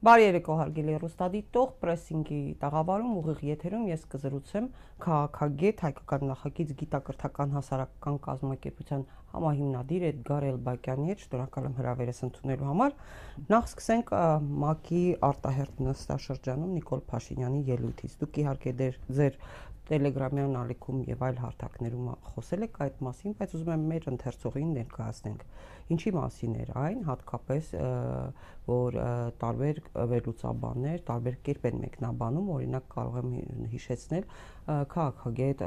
Բարի երեկո հարգելի ռուստադիտող, պրեսինգի տաղավարում ուղիղ եթերում ես կզրուցեմ քաղաքագետ հայկական նախագիծ գիտակրթական հասարակական կազմակերպության համահիմնադիր Էդգար Էլբակյանի հետ շնորհակալ եմ հրավերս ընդունելու համար։ Նախ սկսենք ՄԱԿ-ի արտահերտ նստաշրջանում Նիկոլ Փաշինյանի ելույթից։ Դուք իհարկե ձեր Telegram-յան ալիքում եւ այլ հարթակներում խոսել եք այդ մասին, բայց ուզում եմ մեր ընթերցողին ներկայացնենք ինչի մասին էր այն, հատկապես որ տարբեր վերլուծաբաններ տարբեր կերպ են մեկնաբանում, օրինակ կարող եմ հիշեցնել քաղաքագետ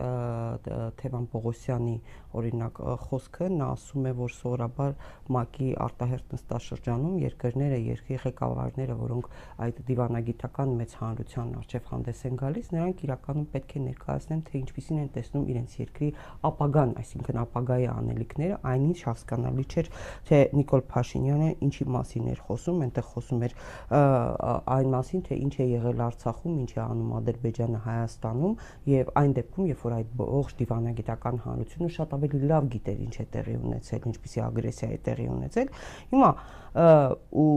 Թևան Պողոսյանի օրինակ խոսքը նա ասում է որ սովորաբար ՄԱԿ-ի արտահերտ նստաշրջանում երկրները երկրի ղեկավարները որոնք այդ դիվանագիտական մեծ հանրության արչև հանդես են գալիս նրանք իրականում պետք է ներկայացնեն թե ինչպիսին են տեսնում իրենց երկրի ապագան այսինքն ապագայի անելիքները այնինչ հասկանալի չէր թե Նիկոլ Փաշինյանը ինչի մասին էր խոսում այնտեղ խոսում էր այն մասին թե ինչ է եղել Արցախում ինչ է անում Ադրբեջանը Հայաստանում եւ այն դեպքում, երբ որ այդ ողջ դիվանագիտական հանրությունը շատ ավելի լավ գիտեր ինչ է տեղի ունեցել, ինչպիսի ագրեսիա է տեղի ունեցել, հիմա ու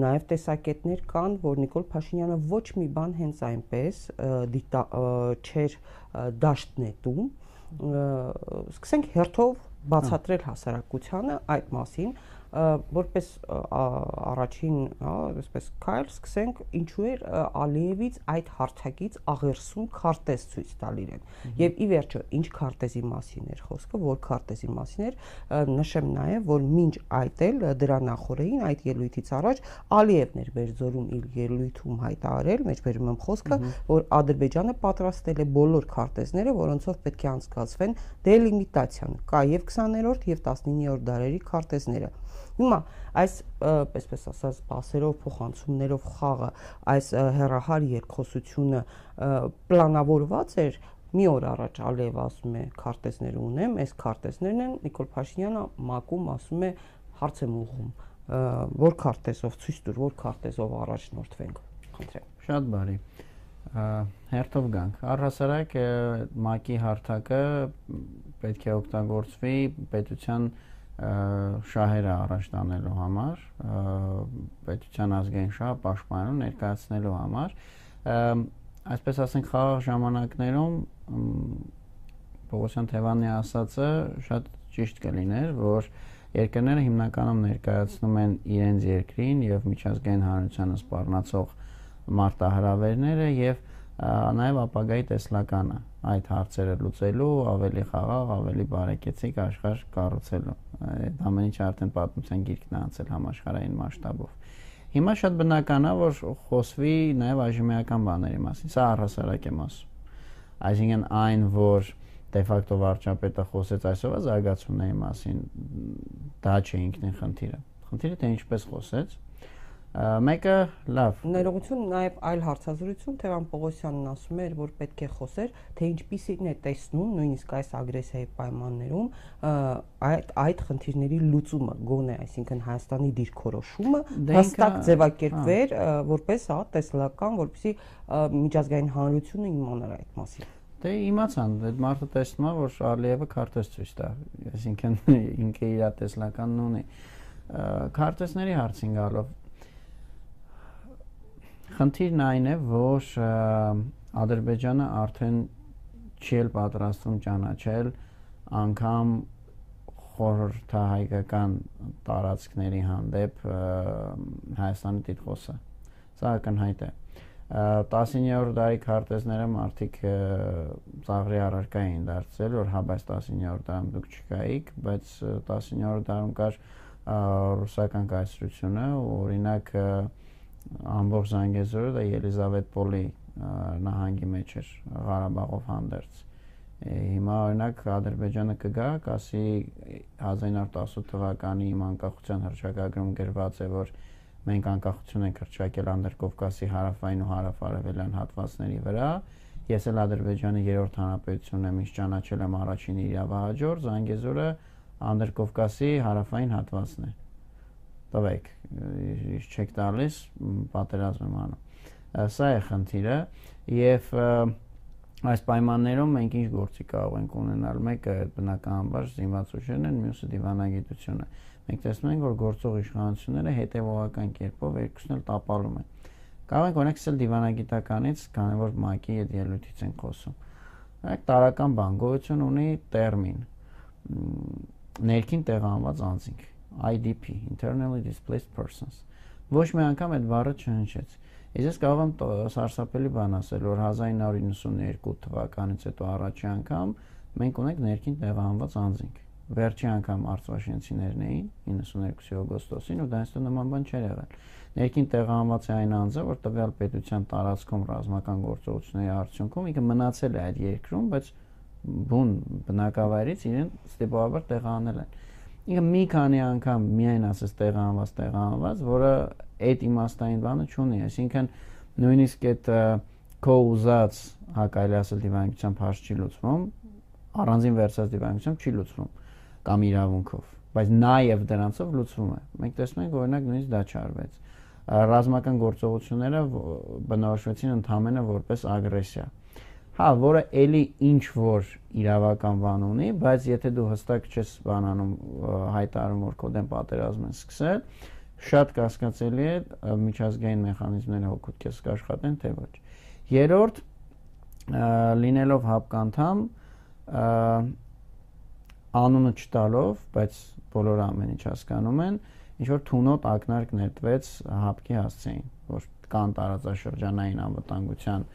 նաեւ տեսակետներ կան, որ Նիկոլ Փաշինյանը ոչ մի բան հենց այնպես դիտա չէր դաշտ նետում, սկսենք հերթով բացատրել հասարակությանը այդ մասին, որպես առաջին, հա, այսպես քայլ սկսենք ինչու էր Ալիևից այդ հարթակից աղերսում քարտեզ ցույց տալ իրեն։ Եվ ի վերջո, ինչ քարտեզի մասին էր խոսքը, որ քարտեզի մասին էր, նշեմ նաև, որ մինչ այդ էլ դրա նախորդին այդ ելույթից առաջ Ալիևն էր Բերձորում իր ելույթում հայտարարել, մեջբերում եմ խոսքը, որ Ադրբեջանը պատրաստել է բոլոր քարտեզները, որոնցով պետք է անցկացվեն դելիմիտացիան։ Կա եւ 20-րդ եւ 19-րդ դարերի քարտեզները։ Հիմա այս այսպես ասած բասերով փոխանցումներով խաղը այս հերահար երկխոսությունը պլանավորված էր մի օր առաջ Ալիև ասում է քարտեզներ ունեմ, այս քարտեզներն են Նիկոլ Փաշինյանը մակում ասում է հարց եմ ուղում որ քարտեզով ցույց տուր, որ քարտեզով առաջնորդվենք։ Խնդրեմ։ Շատ բարի հերթով գանք։ Առհասարակ ՄԱԿ-ի հարթակը պետք է օգտագործվի պետության շահերը առաջ տանելու համար, պետության ազգային շահը պաշտպանելու ներկայացնելու համար, այսպես ասենք խաղաղ ժամանակներում Պողոսյան Թևանի ասածը շատ ճիշտ կլիներ, որ երկրները հիմնականում ներկայացնում են իրենց երկրին եւ միջազգային հանրությանը սպառնացող մարտահրավերները եւ նաև ապագայի տեսլականը այդ հարցերը լուծելու, ավելի խաղաղ, ավելի բարեկեցիկ աշխարհ կառուցելու։ Այդ ամեն ինչը արդեն պատմության գիրքն է անցել համաշխարհային մասշտաբով։ Հիմա շատ բնական է, որ խոսվի նաև այժմեական բաների մասին։ Սա առհասարակ եմ ասում։ Այսինքն այն, որ դե ֆակտո վարչապետը խոսեց այսօր զարգացումների մասին, դա չէ ինքնին խնդիրը։ Խնդիրը թե ինչպես խոսեց, Մեկը լավ։ Ներողություն նաև այլ հարցազրույցում Թևան Պողոսյանն ասում էր, որ պետք է խոսեր, թե ինչպիսին է տեսնում նույնիսկ այս ագրեսիայի պայմաններում այդ այդ խնդիրների լուծումը գոնե, այսինքն Հայաստանի դիրքորոշումը դե հստակ ձևակերպվեր որպես հա տեսլական, որպեսի միջազգային հանրությունը իմանար այդ մասին։ Դե իմացան, այդ մարդը տեսնում է, որ Ալիևը քարտեզ ցույց տա, այսինքն ինքը իր տեսլականն ունի։ Քարտեզների հարցին գալով Խնդիրն այն է, որ Ադրբեջանը արդեն չի էլ պատրաստվում ճանաչել անգամ խորհրդահայկական տարածքների հանդեպ Հայաստանի տիտղոսը։ Սա ակնհայտ է։ 19-րդ դարի քարտեզները մարդիկ ծաղրի առարկա էին դարձել, որ հա բայց 19-րդ դարում դուք չկայիք, բայց 19-րդ դարում կար ռուսական կայսրությունը, օրինակ ամբողջ Զանգեզուրը Ելիզավետպոլի նահանգի մեջ էր Ղարաբաղով հանդերձ հիմա օրինակ Ադրբեջանը կգա, կասի 1918 թվականի իմ անկախության հռչակագրում գրված է, որ մենք անկախություն ենք հռչակել Անդրկովկասի հարավային ու հարավարևելյան հատվածների վրա։ Ես էլ Ադրբեջանի երրորդ հանրապետությունն եմ, ինչ ճանաչել եմ առաջին իրավահաջոր, Զանգեզուրը Անդրկովկասի հարավային հատվածն է տվեք, իշ չեք տալիս, պատերազմ եմ անում։ Սա է խնդիրը եւ այս պայմաններում մենք ինչ գործի կարող ենք ունենալ մեկը բնականաբար զինված ուժերն են մյուսը դիվանագիտությունը մենք տեսնում ենք որ գործող իշխանությունները հետևողական կերպով երկուսն էլ տապալում են կարող ենք օրինակ ասել դիվանագիտականից քանի որ ՄԱԿ-ի հետ ելույթից են խոսում այդ տարական բան գոյություն ունի տերմին ներքին տեղահանված անձինք IDP internally displaced persons. Ոչ մի անգամ այդ բառը չհնչեց Ես կարող եմ սարսափելի բան ասել, որ 1992 թվականից հետո առաջի անգամ մենք ունենք ներքին տեղահանված անձինք։ Վերջի անգամ արծվաշենցիներն էին 92-ի օգոստոսին ու դա ինստը նման բան չէր եղել։ Ներքին տեղահանված է այն անձը, որ տվյալ պետության տարածքում ռազմական գործողությունների արդյունքում ինքը մնացել է այդ երկրում, բայց բուն բնակավայրից իրեն ստեփողաբար տեղահանել են ինքը մի քանի անգամ միայն ասես տեղահանված տեղահանված, որը այդ իմաստային բանը չունի, այսինքն նույնիսկ այդ քո ուզած հակայլի ասել դիվանագիտությամբ հարց չի լուծվում, առանձին վերցած դիվանագիտությամբ չի լուծվում կամ իրավունքով, բայց նաև դրանցով լուծվում է։ Մենք տեսնում ենք օրինակ նույնիսկ դա չարվեց։ Ռազմական գործողությունները բնորոշվեցին ընդհանրապես որպես ագրեսիա հա, որը ելի ինչ որ իրավական բան ունի, բայց եթե դու հստակ չես բանանում հայտարարում, որ քո դեմ պատերազմ են սկսել, շատ կասկածելի է միջազգային մեխանիզմները հոգուտ քեզ կաշխատեն, թե ոչ։ Երորդ լինելով հապկանթամ անունը չտալով, բայց բոլորը ամեն ինչ հասկանում են, ինչ որ թունոտ ակնարկ նետվեց հապկի հասցեին, որ կան տարածաշրջանային անվտանգության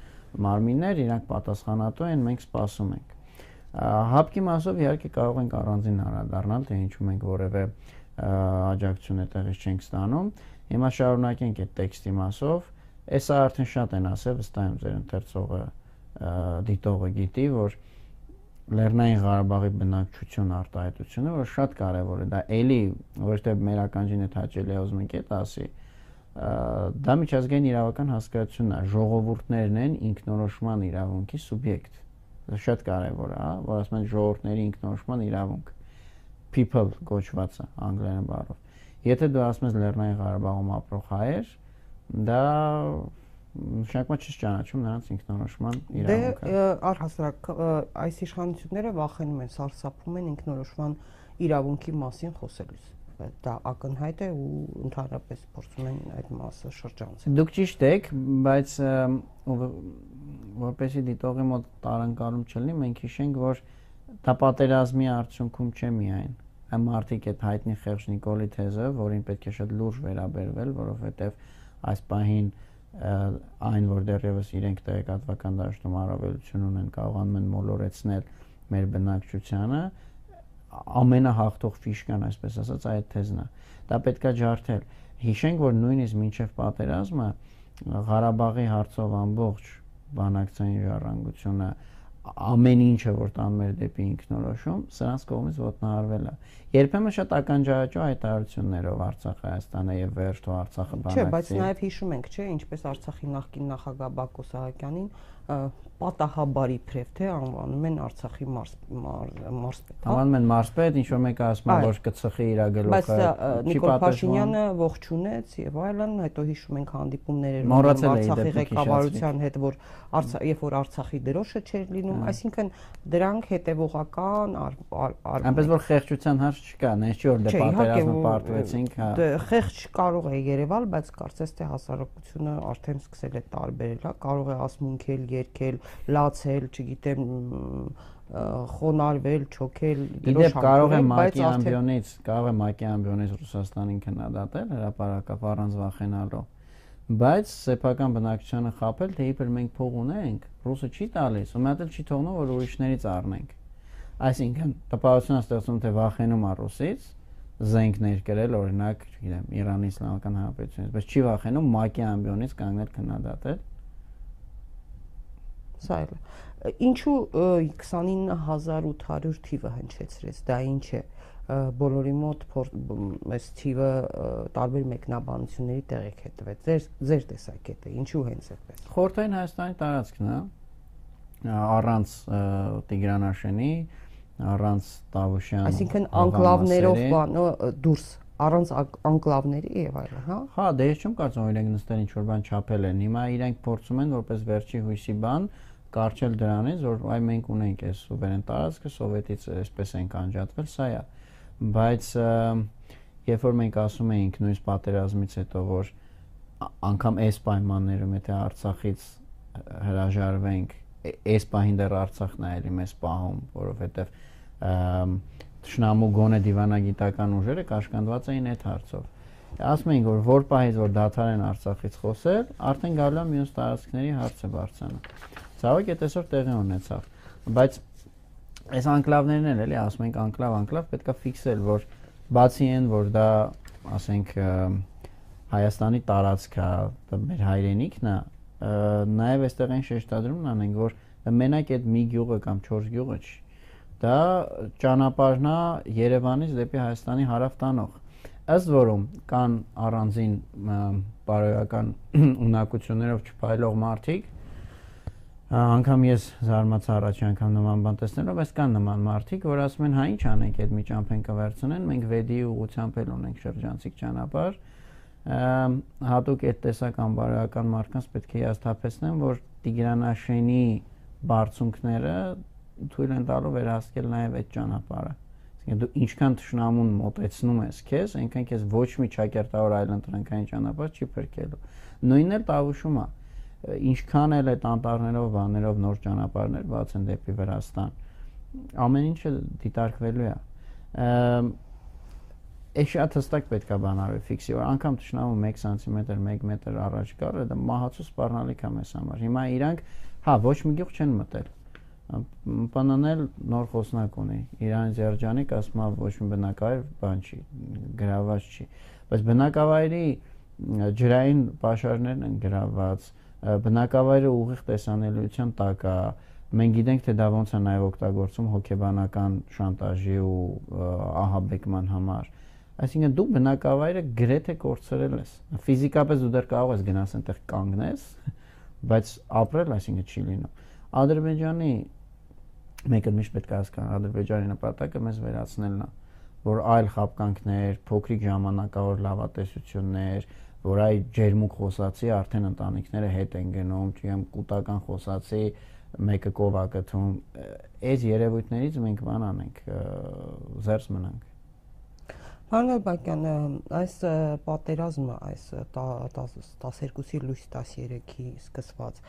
մարմիններ, իրանք պատասխանատու են, մենք սպասում ենք։ Հապկի մասով իհարկե կարող ենք առանձին անդառնալ, թե ինչու մենք որևէ աջակցություն այդտեղից չենք ստանում։ Հիմա շարունակենք այդ տեքստի մասով։ Էսա արդեն շատ են ասել, վստահ եմ ձեր ընթերցողը դիտողը գիտի, որ Լեռնային Ղարաբաղի բնակչություն արտահայտությունը, որ շատ կարևոր է, դա էլի ոչ թե մեր ականջին է հաճելի ուզում ենք այդ ասի, դա միջազգային իրավական հասկացությունն է ժողովուրդներն են ինքնորոշման իրավունքի սուբյեկտ դա շատ կարևոր է որ ասում են ժողովուրդների ինքնորոշման իրավունք people գոչվածը անգլերեն բառով եթե դու ասում ես Լեռնային Ղարաբաղում ապրող հայեր դա նշանակում չես ճանաչում նրանց ինքնորոշման իրավունքը դե առհասարակ այս իշխանությունները վախենում են սարսափում են ինքնորոշման իրավունքի մասին խոսելուց դա ակնհայտ է ու ընդհանրապես փորձում են այդ մասը շրջանցել։ Դուք ճիշտ եք, բայց որպեսի դիտողի մոտ տարանկարում չլինի, մենք հիշենք, որ դա պատերազմի արդյունքում չէ միայն այն մարդիկ այդ հայտնի խեղճ Նիկոլի թեզը, որին պետք է շատ լուրջ վերաբերվել, որովհետև այս պահին այն որ դեռևս իրենք տեղեկատվական դաշտում առավելություն ունեն, կարողանում են մոլորեցնել մեր բնակչությանը, ամենահաղթող ֆիշկան, այսպես ասած, այդ թեզն է։ Դա պետքա ջարդել։ Հիշենք, որ նույնիսկ մինչև պատերազմը Ղարաբաղի հարցով ամբողջ բանակցային ժառանգությունը ամեն ինչը որ տանում էր դեպի ինքնորոշում, սրանց կողմից ոտնահարվել է։ Երբեմն շատ ականջարաճո հայտարարություններով Արցախ Հայաստանը եւ վերջո Արցախը բանակցի։ Չէ, բայց նաեւ հիշում ենք, չէ, ինչպես Արցախի նախկին նախագահ Բակո Սահակյանին պատահաբարի փրև թե անվանում են Արցախի մարսպետ։ հա։ Անվանում են մարսպետ, ինչ որ մեկը ասում է որ կծխի իր գլուխը։ Բայց Նիկոլ Փաշինյանը ողջունեց եւ այլն, հետո հիշում ենք հանդիպումները Արցախի ղեկավարության հետ, որ երբ որ Արցախի դրոշը չէր լինում, այսինքն դրանք հետևողական այնպես որ խեղճության հարց չկա, չի որ դե պատերազմը պարտվեցինք, հա։ Դե խեղճ կարող է երևալ, բայց կարծես թե հասարակությունը արդեն սկսել է տարբերել, հա, կարող է ասմունքել, երկել, լացել, չգիտեմ, խոնարվել, չոքել, դրոշ կարող է մակի ամբիոնից, կարող է մակի ամբիոնից Ռուսաստանին քննադատել հրաապարակապ առանց վախենալու բայց սեփական բնակչությանը խապել թե իբր մենք փող ունենք ռուսը չի տալիս ու մատել չի թողնում որ ուրիշներից առնենք այսինքն տպավորություն ստեղծում թե վախենում է ռուսից զենքներ կրել օրինակ չգիտեմ Իրանի իսլամական հանրապետությունից բայց չի վախենում մակի ամբիոնից կանգնել քննադատել Սա էլ ինչու 29800 թիվը հնչեցրեց, դա ինչ է բոլորի մոտ այս թիվը տարբեր մեկնաբանությունների տեղիք է տվել։ Ձեր ձեր տեսակետը ինչու հենց այդպես։ Խորթային Հայաստանի տարածքն է առանց Տիգրանաշենի, առանց Տավուշյան։ Այսինքն անկլավներով բանը դուրս առանց անկլավների եւ այլն, հա։ Հա, դե ես չեմ կարծում իրենք նստել ինչ որ բան չափել են։ Հիմա իրենք փորձում են որպես վերջի հույսի բան կարճել դրանից, որ այ մենք ունենք այս սուվերեն տարածքը, սովետից այսպես ենք անջատվել, սա է։ Բայց երբ որ մենք ասում էինք նույնիսկ պատերազմից հետո, որ անգամ այս պայմաններում եթե Արցախից հրաժարվենք, այս պահին դեռ Արցախն է էլի մեզ պահում, որովհետև ճշնամու գոնե դիվանագիտական ուժերը կաշկանդված էին այդ հարցով ասում էինք որ որ պահից որ դաթարեն Արցախից խոսել, արդեն գալու է մյուս տարածքների հարցը բարձրանա։ Ցավոք այդ այսօր տեղի ունեցավ, բայց այս անկլավներն էլ էլի ասում ենք անկլավ, անկլավ պետքա ֆիքսել, որ բացի այն, որ դա ասենք Հայաստանի տարածք է, դա մեր հայրենիքն է, նաև այստեղ այն շեշտադրումն անենք, որ մենակ այդ մի գյուղը կամ 4 գյուղը չի։ Դա ճանապարհն է Երևանից դեպի Հայաստանի հարավ տանող ըստ որում կան առանձին բարոյական ունակություններով չփայլող մարդիկ անգամ ես զարմացա առաջի անգամ նման բան տեսնելով, բայց կան նման մարդիկ, որ ասում են, հա ինչ անենք այդ միջամփ են կվերցնեն, մենք վեդի ուղությամբ էլ ունենք շրջանցիկ ճանապարհ, հատուկ այդ տեսական բարոյական մարդկանց պետք է հաստատեցնեմ, որ Տիգրանաշենի բարձունքները թույլ են տալու վերահսկել նաև այդ ճանապարհը Այսինքն դու ինչքան ճշնամուն մոտեցնում ես քեզ, այնքան քեզ ոչ մի ճակերտավոր այլ ընտրանքային ճանապարհ չի փրկելու։ Նույնն էլ տավուշում է։ Ինչքան էլ այդ անտառներով, բաներով նոր ճանապարհներ բաց են դեպի Վրաստան, ամեն ինչը դիտարկվելու է։ Է շատ հստակ պետքա բանարի ֆիքսի, որ անգամ ճշնամու 1 սանտիմետր, 1 մետր առաջ գալը դա մահացու սպառնալիք է մեզ համար։ Հիմա իրանք հա ոչ մի գյուղ չեն մտել ՊՆՆ-ն նոր խոսնակ ունի։ Իրան Զերջանիկ ասում է ոչ մի բնակավայր բան չի, գրաված չի։ Բայց բնակավայրի ջրային պաշարներն են գրաված, բնակավայրը ուղիղ տեսանելիության տակ է։ Մենք գիտենք, թե դա ոնց է նաև օգտագործում հոգեբանական շանտաժի ու ահաբեկման համար։ Այսինքն դու բնակավայրը գրեթե կորցրել ես։ Ֆիզիկապես դու դեռ կարող ես գնաս այնտեղ կանգնես, բայց ապրել այսինքն չի լինում Ադրբեջանի մեկը միշտ պետք է հասկանալ Ադրբեջանի նպատակը մեզ վերացնելն է որ այլ խապկանքներ, փոքրիկ ժամանակավոր լավատեսություններ, որ այ ջերմուկ խոսացի արդեն ընտանիքները հետ են գնում, չգիտեմ, կൂട്ടական խոսացի մեկը կովա գթում, այս երևույթներից մենք բան անենք, զերծ մնանք։ Հանր Բակյան, այս պատերազմը, այս 12-ի լույս 13-ի սկսված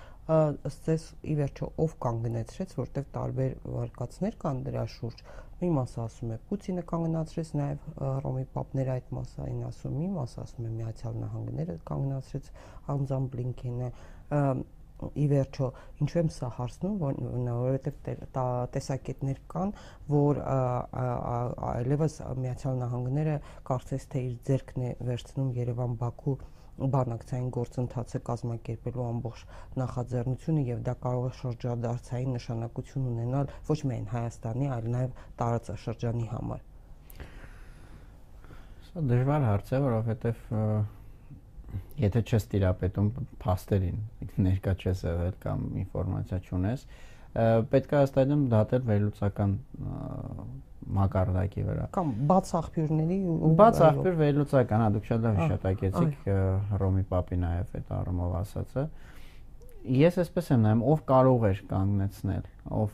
ըստ ձեզ ի վերջո ով կանգնեցրեց, որտեղ տարբեր վարկածներ կան դրա շուրջ։ Մի մասը ասում է Պուտինը կանգնացրեց, նաև Ռոմի Պապները այդ մասային ասում, մի մասը ասում է Միացյալ Նահանգները կանգնացրեց Անձան Բլինքենը ի վերջո ինչու եմ սա հարցնում որ որովհետև տեսակետներ կան որ այլևս միացյալ նահանգները կարծես թե իր ձեռքն է վերցնում Երևան-Բաքու բանակցային գործընթացը կազմակերպելու ամբողջ նախաձեռնությունը եւ դա կարող է շրջադարձային նշանակություն ունենալ ոչ միայն Հայաստանի, այլ նաեւ տարածաշրջանի համար։ Սա դժվար հարց է, որովհետեւ եթե չես տիրապետում փաստերին, ներկա չես եղել կամ ինֆորմացիա չունես, պետք է հաստատեմ դատել վերլուծական մակարդակի վրա կամ բաց աղբյուրների ու բաց աղբյուր վերլուծական, հա դուք շատ լավ հիշատակեցիք Ռոմի Պապի նաև այդ առումով ասածը ես էսպես եմ նայում ով կարող էր կանգնեցնել ով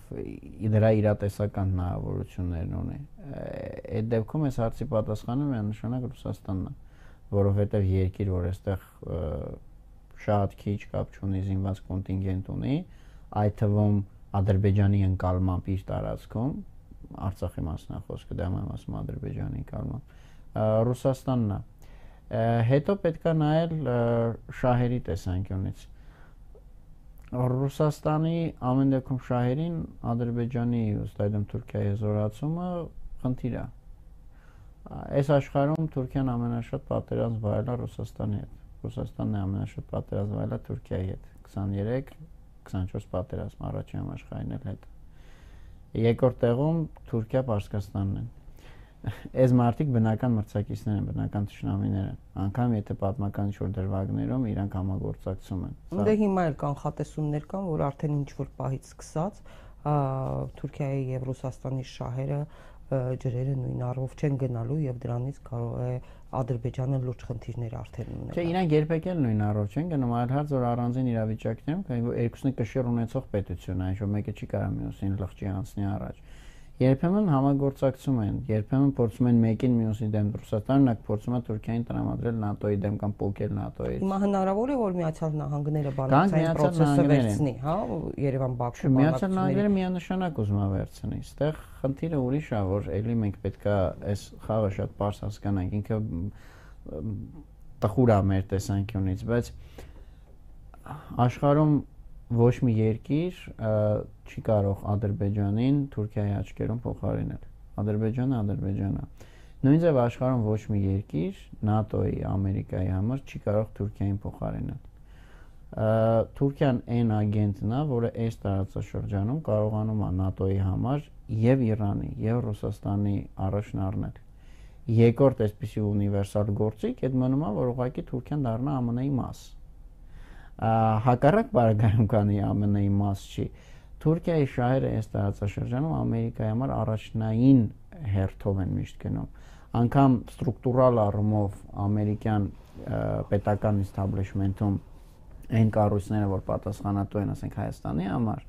դրա իրատեսական հնարավորություններն ունի այդ դեպքում այս հարցի պատասխանը միանշանակ Ռուսաստանն է որովհետև երկիր, որ այստեղ շատ քիչ կապ չունի զինված կոնտինգենտ ունի, այդ թվում Ադրբեջանի ընկալմամբ իր տարածքում, Արցախի մասնախոսքը դա եմ ասում Ադրբեջանի ընկալմամբ, Ռուսաստանն է։ Հետո պետքա նայել շահերի տեսանկյունից։ Ռուսաստանի ամեն դեպքում շահերին Ադրբեջանի, ըստ այդմ Թուրքիայի զորացումը խնդիր է այս աշխարհում Թուրքիան ամենաշատ պատերազմ վայել է Ռուսաստանի հետ։ Ռուսաստանն է ամենաշատ պատերազմ վայել է Թուրքիայի հետ։ 23 24 պատերազմ առաջին համաշխարհային էլ հետ։ Երկրորդ տեղում Թուրքիա Պարսկաստանն են։ Այս մարտիկ բնական մրցակիցներ են, բնական ճշնամիներ են։ Անկամ եթե պատմական ինչ-որ դրվագներում իրանք համագործակցում են։ Դե հիմա էլ կան խատեսումներ կան, որ արդեն ինչ որ պահից սկսած Թուրքիայի եւ Ռուսաստանի շահերը ջրերը նույն առով չեն գնալու եւ դրանից կարող է Ադրբեջանը լուրջ խնդիրներ արդեն ունենա։ Չէ, իրանք երբեք էլ նույն առով չեն գնում, այլ հարց որ առանձին իրավիճակներում, երկուսնի կշիռ ունեցող պետություն, այն որ մեկը չի կարող մյուսին լղճի անցնի առաջ երբեմն համագործակցում են, երբեմն փորձում են մեկին մյուսի դեմ Ռուսաստանն ակ փորձում է Թուրքիային տրամադրել ՆԱՏՕ-ի դեմ կամ փոկել ՆԱՏՕ-ից։ Հիմա հնարավոր է որ Միացյալ Նահանգները բանակցային process-ը վերցնի, հա, Երևան-Բաքու Միացյալ Նահանգները միանշանակ ուզում է վերցնի։ Այստեղ խնդիրը ուրիշ է, որ ելի մենք պետքա այս խաղը շատ པարս հասկանանք։ Ինքը տխուր է մեր տեսանկյունից, բայց աշխարհում ոչ մի երկիր չի կարող Ադրբեջանին Թուրքիայի աչքերում փոխարինել։ Ադրբեջանը Ադրբեջանն է։ Նույն ձև աշխարհում ոչ մի երկիր ՆԱՏՕ-ի, Ամերիկայի համար չի կարող Թուրքիային փոխարինել։ Թուրքիան այն ագենտն է, որը այս տարածաշրջանում կարողանում է ՆԱՏՕ-ի համար եւ Իրանի, եւ Ռուսաստանի առաջն առնել։ Երկրորդ այսպիսի ունիվերսալ գործիք այդ մնում է, որ ուղղակի Թուրքիան դառնա ԱՄՆ-ի մաս հակառակ բարակայում կանի ԱՄՆ-ի մաս չի։ Թուրքիայի շահերը այս տարածաշրջանում Ամերիկայի համար առաջնային հերթով են միշտ գնում։ Անկամ ստրուկտուրալ առումով ամերիկյան պետական establishment-ում այն կառույցները, որ պատասխանատու են, ասենք Հայաստանի համար,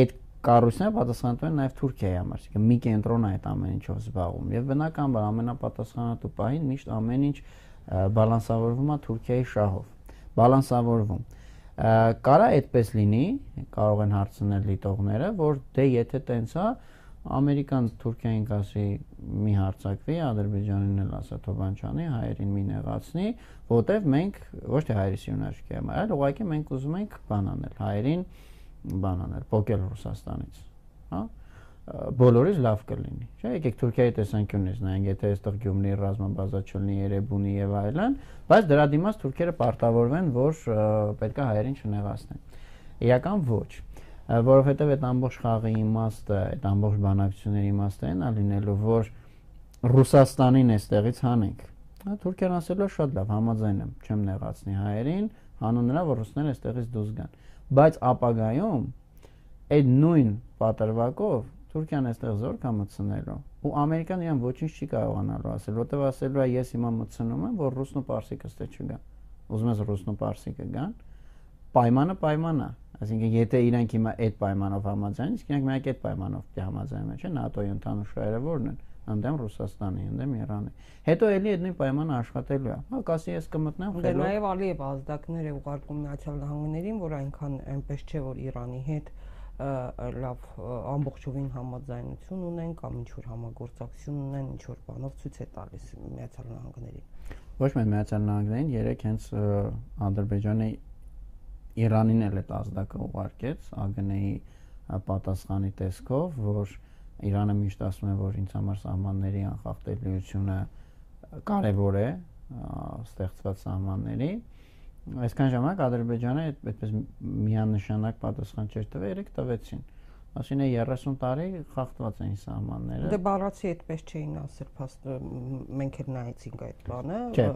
այդ կառույցները պատասխանատու են նաև Թուրքիայի համար, այսինքն մի կենտրոն է այդ ամեն ինչով զբաղվում։ Եվ բնականաբար ամենապատասխանատու պահին միշտ ամեն ինչ բալանսավորվում է Թուրքիայի շահով բալանսավորվում կարա այդպես լինի, կարող են հարցնել լիտողները, որ դե եթե տենց է, Ամերիկան Թուրքիային կասի մի հարցակվի, Ադրբեջանին էլ ասա Թոբանչանի, հայերին մի նեղացնի, որտեվ մենք ոչ թե հայերի սյունաշկի եմ, այլ ուղղակի մենք ուզում ենք բան անել, հայերին բան անել, փոկել Ռուսաստանից, հա? Բոլորից լավ կլինի։ Չէ, եկեք Թուրքիայի տեսանկյունից նայենք, եթե այստեղ Գյումրի ռազմաբազա չլինի, Երևանի եւ այլն, բայց դրա դիմաց թուրքերը պարտավորվեն, որ պետքա հայերին չնեղացնեն։ Իրական ոչ, որովհետեւ այդ ամբողջ խաղի իմաստը, այդ ամբողջ բանակցությունների իմաստը այն է լինելու, որ Ռուսաստանին այստեղից հանենք։ Հա Թուրքիան ասելու շատ լավ, համաձայն եմ, չեմ նեղացնի հայերին, հանուն նրա, որ ռուսները այստեղից դուրս գան։ Բայց ապագայում այդ նույն պատրվակով Թուրքիան այստեղ զոր կա մտցնելու ու Ամերիկան իրան ոչինչ չի կարողանալու ասել, որտեվ ասելու է ես հիմա մտցնում եմ, որ ռուսն ու պարսիկը ստե չգան։ Ուզում ես ռուսն ու պարսիկը գան։ Պայմանը պայման է։ Այսինքն եթե իրանք հիմա այդ պայմանով համաձայն, իսկ իրանք միակ այդ պայմանով պիտի համաձայնեն, չէ՞, ՆԱՏՕ-ի ընդհանուր շահերը ո՞րն են ընդդեմ Ռուսաստանի, ընդդեմ Իրանի։ Հետո էլի այդ նույն պայմանը աշխատելու է։ Հա, կասի ես կմտնեմ խելոք։ Դե նաև Ալիև ազդակներ է ուղարկում Միացյալ Նահանգներին, որ այնքան այնպես չէ, որ Իրանի հետ լավ ամբողջովին համաձայնություն ունեն կամ ինչ որ համագործակցություն ունեն, ինչ որ բանով ցույց է տալիս Միացյալ Նահանգներին։ Ոչ միայն Միացյալ Նահանգներին, երեք հենց Ադրբեջանը Իրանին էլ այդ ազդակը ուղարկեց ԱԳՆ-ի պատասխանի տեսքով, որ Իրանը միշտ ասում է, որ ինձ համար սահմանների անխախտելիությունը կարևոր է ստեղծված սահմանների այսքան ժամանակ Ադրբեջանը այդպես միանշանակ պատասխան չէր տվել, երեք տվեցին։ Այսինքն 30 տարի խախտված էին սահմանները։ Դե բառացի այդպես չէին ասել, մենք էլ նայեցինք այդ բանը։ Չէ։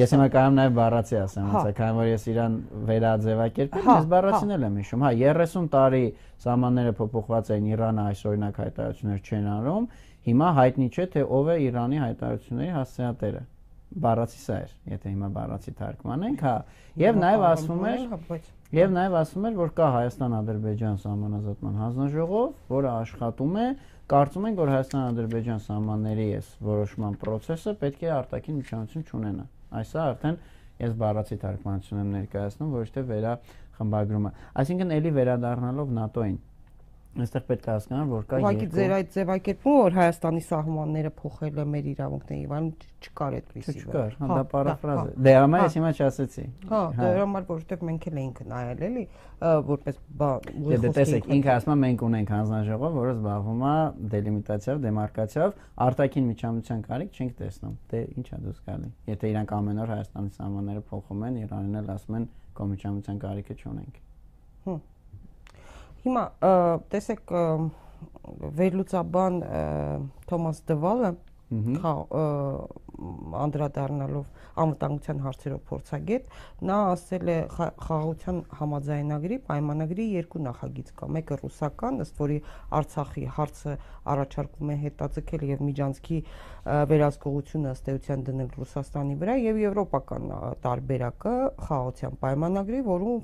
Ես հիմա կարող նաև բառացի ասեմ, հա։ քանի որ ես իրան վերաձևակերպել, ես բառացին էլ եմ հիշում։ Հա, 30 տարի սահմանները փոփոխված էին, Իրանը այս օրինակ հայտարարություններ չեն անում։ Հիմա հայտնի չէ թե ով է Իրանի հայտարարությունների հասցեատերը բառացի սա էր, եթե հիմա բառացի թարգմանենք, հա, եւ նաեւ ասվում էր, եւ նաեւ ասվում էր, որ կա Հայաստան-Ադրբեջան սահմանազատման հանձնաժողով, որը աշխատում է, կարծում ենք, որ Հայաստան-Ադրբեջան սահմանների այս որոշման process-ը պետք է արտաքին միջամտություն չունենա։ Այսա արդեն ես բառացի թարգմանություն եմ ներկայացնում, ոչ թե վերա խմբագրումը։ Այսինքն ելի վերադառնալով ՆԱՏՕ-ին Այստեղ պետք է հասկանալ, որ կա երկու։ Ուղղակի ձեր այդ ձևակերպումը, որ Հայաստանի սահմանները փոխելը մեր իրավունքների իվան չկար այդպեսի։ Չկար, հա դա պարաֆրազ է։ Դե համա ես հիմա չասեցի։ Հա, դրա համար որովհետև մենք էլ էինք նայել էլի, որպես Դե դե տեսեք, ինքը ասում է մենք ունենք հանձնաժողով, որը զբաղվում է դելիմիտացիայով, դեմարկացիայով, արտաքին միջամտության կարիք չենք տեսնում։ Դե ի՞նչ է դուս գալի։ Եթե իրանք ամեն օր Հայաստանի սահմանները փոխում են, Իրանին էլ ասում են կոմիջամտության կարիքը չունենք։ Հմ Հիմա տեսեք վերլուծաբան Թոմաս Դվալը հա անդրադառնալով անվտանգության հարցերով փորձագետ, նա ասել է խաղաղության համաձայնագրի պայմանագրի երկու նախագիծ կա։ Մեկը ռուսական, ըստ որի Արցախի հարցը առաջարկում է հետաձգել եւ միջանցքի վերահսկողությունը ըստ էության դնել Ռուսաստանի վրա եւ եվրոպական տարբերակը խաղաղության պայմանագրի, որում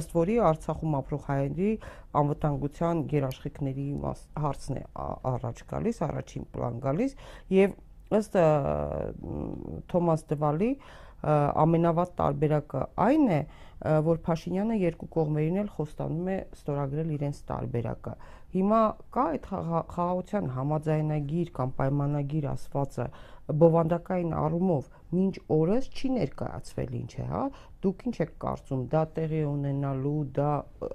ըստ որի Արցախում ապրող հայերի անվտանգության երաշխիքների հարցն է առաջ գալիս, առաջին պլան գալիս եւ ըստ Թոմաս Դվալի ամենավատ տարբերակը այն է, որ Փաշինյանը երկու կողմերին էլ խոստանում է ստորագրել իրենց տարբերակը։ Հիմա կա այդ խաղաղության համաձայնագիր կամ պայմանագիր ասվածը բովանդակային առումով մինչ օրս չի ներկայացվել ինչ է, հա? Դուք ինչ եք կարծում, դա տեղի ունենալու, դա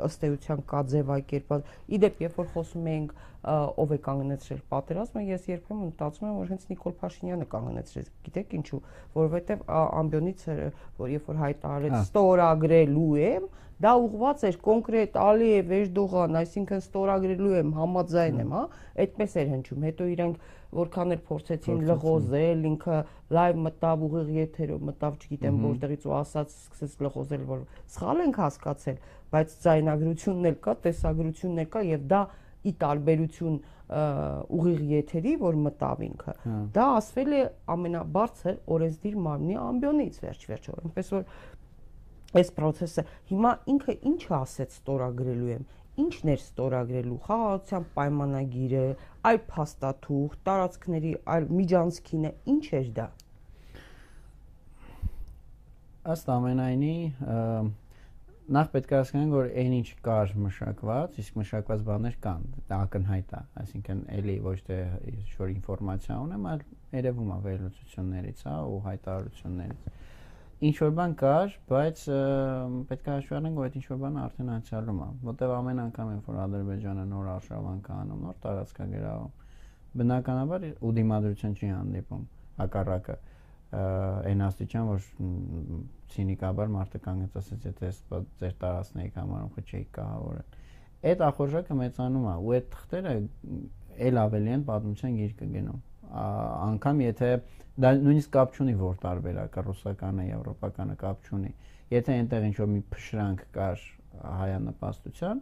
ըստ էության կա ձևակերպած։ Իդեպ, երբ որ խոսում ենք ով է կանգնեցրել պատերազմը, ես երբեմն մտածում եմ, որ հենց Նիկոլ Փաշինյանը կանգնեցրեց։ Գիտեք ինչու, որովհետև ամբյոնից որ երբ որ հայտարարեց ստորագրելու եմ, դա ուղված էր կոնկրետ Ալիև Էրդողան, այսինքն ստորագրելու եմ, համաձայն եմ, հա, այդպես էր հնչում։ Հետո իրանք որքան էլ փորձեցին լղոզել, ինքը լայվ մտավ ուղիղ եթերով մտավ, չգիտեմ որտեղից ու ասաց, սկսեց լղոզել, որ սխալ ենք հասկացել, բայց ձայնագրությունն էլ կա, տեսագրությունն էլ կա եւ դա ի տարբերություն ուղիղ եթերի, որ մտավ ինքը, հա։ դա ասվել է ամենաբարձր օրենսդիր մարմնի ամբյոնից վերջ-վերջով։ Այնպես որ այս process-ը հիմա ինքը ինչ ասեց ստորագրելու եմ ինչն էր ստորագրելու խաղաղության պայմանագիրը, այլ փաստաթուղ, տարածքների այլ միջանցքինը, ինչ էր դա։ Ըստ ամենայնի նախ պետք է հասկանանք, որ այն ինչ կար մշակված, իսկ մշակված բաներ կան, դա ակնհայտ է, այսինքն էլի ոչ թե ինչ-որ ինֆորմացիա ունեմ, այլ երևում է վերլուծություններից, հա, ու հայտարարություններից ինչ որ բան կար, բայց պետք է հաշվի առնենք, որ այդ ինչ որ բանը արդեն անցյալում է։ Որտեվ ամեն անգամ, երբ որ Ադրբեջանը նոր արշավանք անում, նոր տարածքագրավում, բնականաբար ու դիմադրություն չի հանդիպում հակառակը այն աստիճան, որ ցինիկաբար մարդը կանգնեց ասեց, եթե ձեր տարածքն եք համարում, խոչեիք կահավորել։ Այդ ախորժակը մեծանում է ու այդ թղթերը ել ավելի են պատմության գիրկը գնում անգամ եթե դա նույնիսկ կապ չունի որ տարբերակը ռուսականը, եվրոպականը կապ չունի։ Եթե այնտեղ ինչ որ մի փշրանք կար հայանպաստության,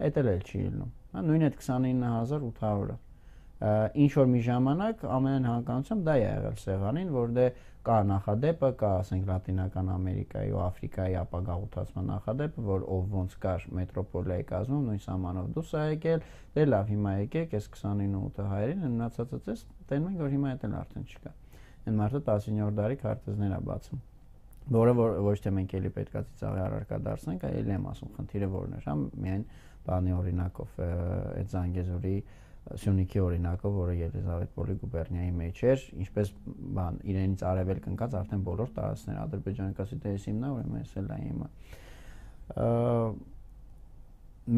այդ էլ չի լինում։ Հա նույն այդ 29800-ը ինչ որ մի ժամանակ ամենայն հանկանությամբ դա է եղել սեղանին, որ դե կա նախադեպը, կա ասենք Լատինական Ամերիկայի ու Աֆրիկայի ապագաղութացման նախադեպը, որ ով ոնց կար մետրոպոլիայի կազմում, նույն սահմանով դուրս է եկել, դե լավ, հիմա եկեք, այս 29-ը հայերին, մնացածը ցես, տենում ենք, որ հիմա դա արդեն չկա։ Այն մարդը 19-րդ դարի քարտեզներ է բացում որը որ ոչ թե մենք էլի պետքա ծիծաղի առարկա դարձնենք, այլ եմ ասում, խնդիրը որն է, հա, միայն բանի օրինակով այդ Զանգեզուրի Սյունիքի օրինակով, որը Ելիզավետպոլի գուբերնիայի մեջ էր, ինչպես բան իրենից արևելք ընկած արդեն բոլոր տարածքները դե իմն է, ուրեմն ես էլ եմ։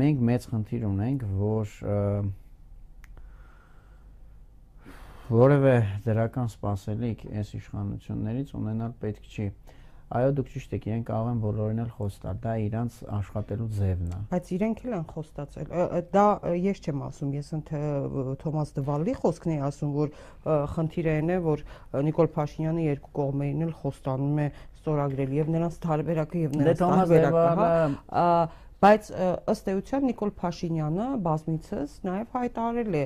Մենք մեծ խնդիր ունենք, որ որևէ դրական սպասելիք այս իշխանություններից ունենալ պետք չի։ Ա, Այո, դուք ճիշտ եք, իրենք կարող են բոլորին էլ խոստալ, դա իրանց աշխատելու ձևն է։ Բայց իրենք էլ են խոստացել։ Դա ես չեմ ասում, ես ընդ Թոմաս Դվալի խոսքն եմ ասում, որ խնդիրը այն է, որ Նիկոլ Փաշինյանը երկու կողմերին էլ խոստանում է ստորագրել եւ նրանց տարբերակը եւ դե նրանց տարբերակը, հա բայց ըստ էության Նիկոլ Փաշինյանը բազմիցս նաև հայտարարել է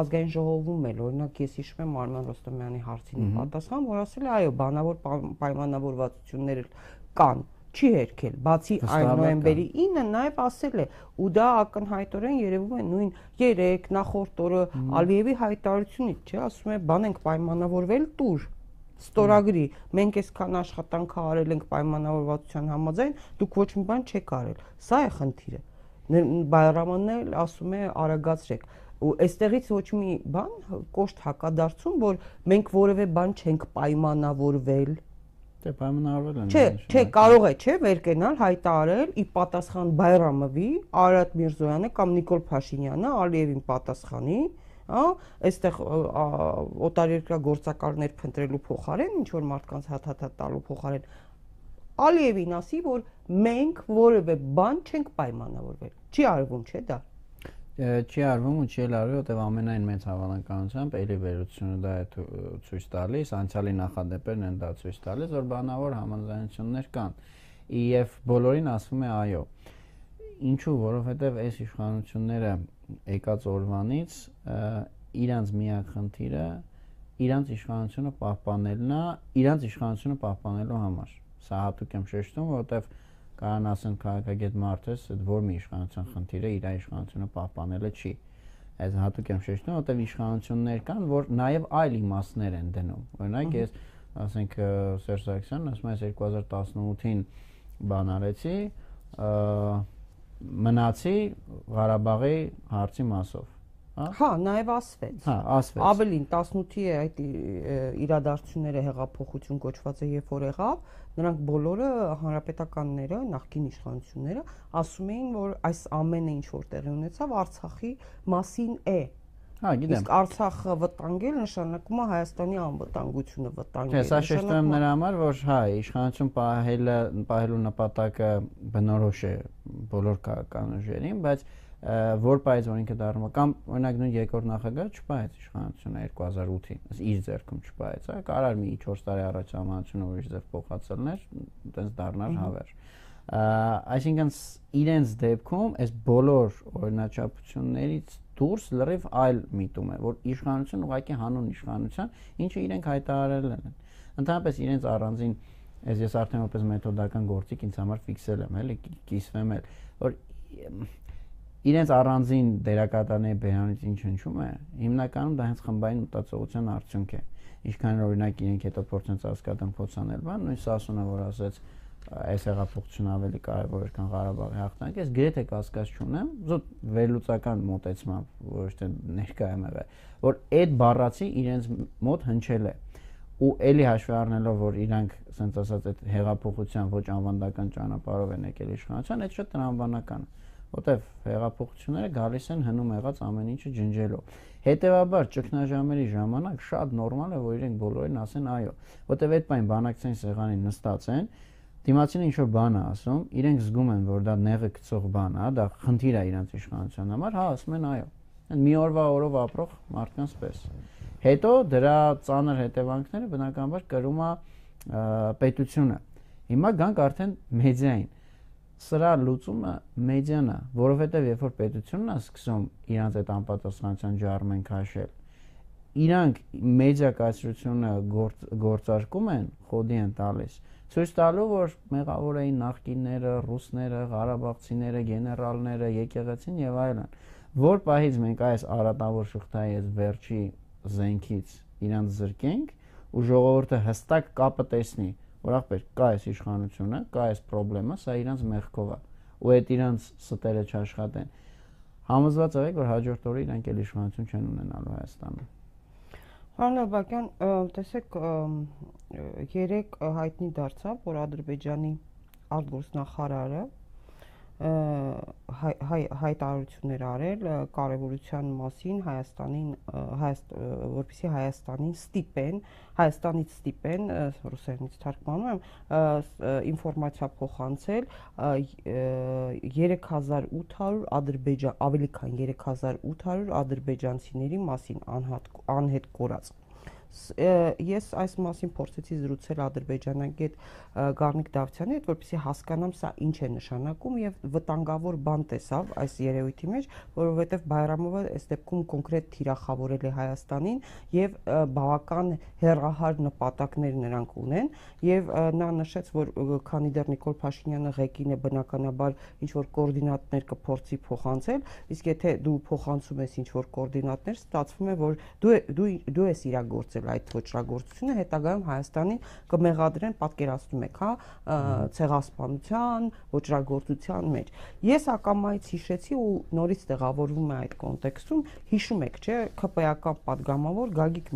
ազգային ժողովում էլ օրինակ ես հիշում եմ Արման Ռոստոմյանի հարցին պատասխան որ ասել է այո բանավոր պայմանավորվածություններ կան չի հերքել բացի այն նոյեմբերի 9-ը նաև ասել է ու դա ակնհայտորեն երևում է նույն 3 նախորդ օրը Ալիևի հայտարարությունից չէ ասում է բան ենք պայմանավորվել տուր ստորագրի մենք այսքան աշխատանք արել ենք պայմանավորվածության համաձայն դուք ոչ մի բան չեք արել սա է խնդիրը Բայրամանն էլ ասում է արագացրեք ու այստեղից ոչ մի բան կոշտ հակադարձում որ մենք որևէ բան չենք պայմանավորվել Դե պայմանավորվել են։ Չէ, չէ, կարող է, չէ, վեր կենալ հայտարարել ի պատասխան Բայրամովի, Արադ Միրզոյանը կամ Նիկոլ Փաշինյանը Ալիևին պատասխանի, հա, այստեղ օտարերկրյա գործակալներ փնտրելու փոխարեն, ինչ որ մարդկանց հաթաթա տալու փոխարեն Ալիևին ասի, որ մենք որևէ բան չենք պայմանավորվել։ Չի արվում, չէ՞ դա։ չի արվում ու չի արվի, որտեղ ամենայն մեծ հավանականությամբ էլի վերությունը դա է ցույց տալիս, անցյալի նախադեպերն են դա ցույց տալիս, որ բանավոր համաձայնություններ կան։ Եվ բոլորին ասվում է այո։ Ինչու, որովհետև այս իշխանությունները եկած օրվանից իրանց միակ խնդիրը իրանց իշխանությունը պահպանելն է, իրանց իշխանությունը պահպանելու համար։ Սա հատուկ եմ շեշտում, որովհետև կարան ասեն քաղաքագետ մարդես, այդ որ մի իշխանության խնդիրը իր իշխանությունը պահպանելը չի։ Այս հատուկ եմ շեշտում, որովհետև իշխանություններ կան, որ նաև այլ իմաստներ են դնում։ Օրինակ ես ասենք Սերժ Սարգսյանն ասում է 2018-ին բան արեցի, մնացի Ղարաբաղի հարցի մասով հա? Հա նաև ասվեց հա ասվեց ավելին 18-ի այդ իրադարձությունները հեղափոխություն կոչված է երբ որ եղավ նրանք բոլորը հանրապետականները նախկին իշխանությունները ասում էին որ այս ամենը ինչ որ տեղի ունեցավ Արցախի մասին է Հա, գիտեմ։ Իսկ Արցախը վտանգել նշանակում է Հայաստանի անվտանգությունը վտանգել։ Չէ, սա շեշտում եմ նրա համար, որ հա, իշխանություն պահելը, պահելու նպատակը բնորոշ է բոլոր քաղաքական ուժերին, բայց որ պայծ որ ինքը դառնում կամ օրինակ նույն երկրորդ նախագահը չպայեց իշխանությունը 2008-ին, ըստ իր ձեռքում չպայեց, հա, կարար մի 4 տարի առաջ համանությունը ուրիշ ձև փոխածելներ, այտենց դառնար հավերժ։ Այսինքն իրենց դեպքում այս բոլոր օրինաչափություններից դուրս լրիվ այլ միտում է, որ իշխանություն ուղղակի հանուն իշխանության, ինչը իրենք հայտարարել են։ Ընդհանրապես իրենց առանձին ես ես արդեն որպես մեթոդական գործիք ինձ համար ֆիքսել եմ, էլի կիսվեմ էլ, որ իրենց առանձին դերակատարների բերանից ինչ հնչում է, հիմնականում դա հենց խմբային մտածողության արդյունք է։ Ինչքան օրինակ իրենք հետո փորձեն հասկացան փոցանել, բան նույն Սասունը որ ասեց այս հեղափոխությունը ավելի կարևոր է քան Ղարաբաղի հաղթանակը, ես գրեթե կասկած չունեմ, զոտ վերլուծական մոտեցմամբ, ոչ թե ներկա եմ եղել, որ այդ բառացի իրենց մոտ հնչել է ու ելի հաշվի առնելով որ իրանք ասենց ասած այդ հեղափոխության ոչ անվանդական ճանապարհով են եկել իշխանության, այդ շատ տրամաբանական է որտեվ հեղափոխությունները գալիս են հնում եղած ամեն ինչը ջնջելով։ Հետևաբար ճգնաժամերի ժամանակ շատ նորմալ է, որ իրենք բոլորին ասեն այո, որտեվ այդ բան բանակցային սեղանին նստած են, դիմացինը ինչ որ բան է ասում, իրենք զգում են, որ դա նեղը գցող բան է, դա խնդիր է իրանց իշխանության համար, հա, ասում են այո։ Մի օրվա օրով ապրող մարդկանց պես։ Հետո դրա ծանր հետևանքները բնականաբար կրում է պետությունը։ Հիմա գանք արդեն մեդիային սրա լուծումը մեդիան է, որովհետև երբ որ պետությունն է սկսում իրանց այդ անպատասխանության ջարմեն քաշել, իրանք մեդիա կայսրությունը գործ, գործարկում են, խոդի են տալիս, ցույց տալու, որ մեղավոր էին նախկինները, ռուսները, ղարաբաղցիները, գեներալները, եկեղեցին եւ այլն։ Որ պահից մենք այս արատավոր շղթայի այս վերջի զենքից իրանց զրկենք ու ժողովուրդը հստակ կապը տեսնի, որ ախպեր կա այս իշխանությունը, կա այս խնդրեմը, սա իրանց մեղքով է ու այդ իրանց ստերը չաշխատեն։ Համոզված եղեք, որ հաջորդ օրը իրանք էլ իշխանություն չեն ունենալու Հայաստանում։ Պարոն Աբակյան, տեսեք, երեք հայտնի դարձավ, որ Ադրբեջանի արտգործնախարարը հայ, հայ հայտարարություններ արել կարևորության մասին Հայաստանին որպեսի Հայաստանին ստիպեն Հայաստանից ստիպեն ռուսերենից թարգմանում եմ ինֆորմացիա փոխանցել 3800 ադրբեջան ավելի քան 3800 ադրբեջանցիների մասին անհատ անհետ կորած ես այս մասին փորձեցի զրուցել ադրբեջանագետ Գառնիկ Դավթյանի հետ, որպեսզի հասկանամ սա ինչ է նշանակում եւ վտանգավոր բան տեսավ այս երևույթի մեջ, որովհետեւ Բայրամովը այս դեպքում կոնկրետ թիրախավորել է Հայաստանին եւ բավական հերահար նպատակներ նրանք ունեն եւ նա նշեց, որ քանի դեռ Նիկոլ Փաշինյանը ղեկին է բնականաբար ինչ որ կոորդինատներ կփորձի փոխանցել, իսկ եթե դու փոխանցում ես ինչ որ կոորդինատներ, ստացվում է, որ դու դու դու ես իրագործել կատարել այդ ոչրագործությունը հետագայում Հայաստանի կմեղադրեն, պատկերացնում եք, հա, ցեղասպանության, ոչրագործության մեջ։ Ես ակամայից հիշեցի ու նորից տեղավորվում է այդ կոնտեքստում, հիշում եք, չէ, ԿՊԵԱ-կան падգամավոր Գագիկ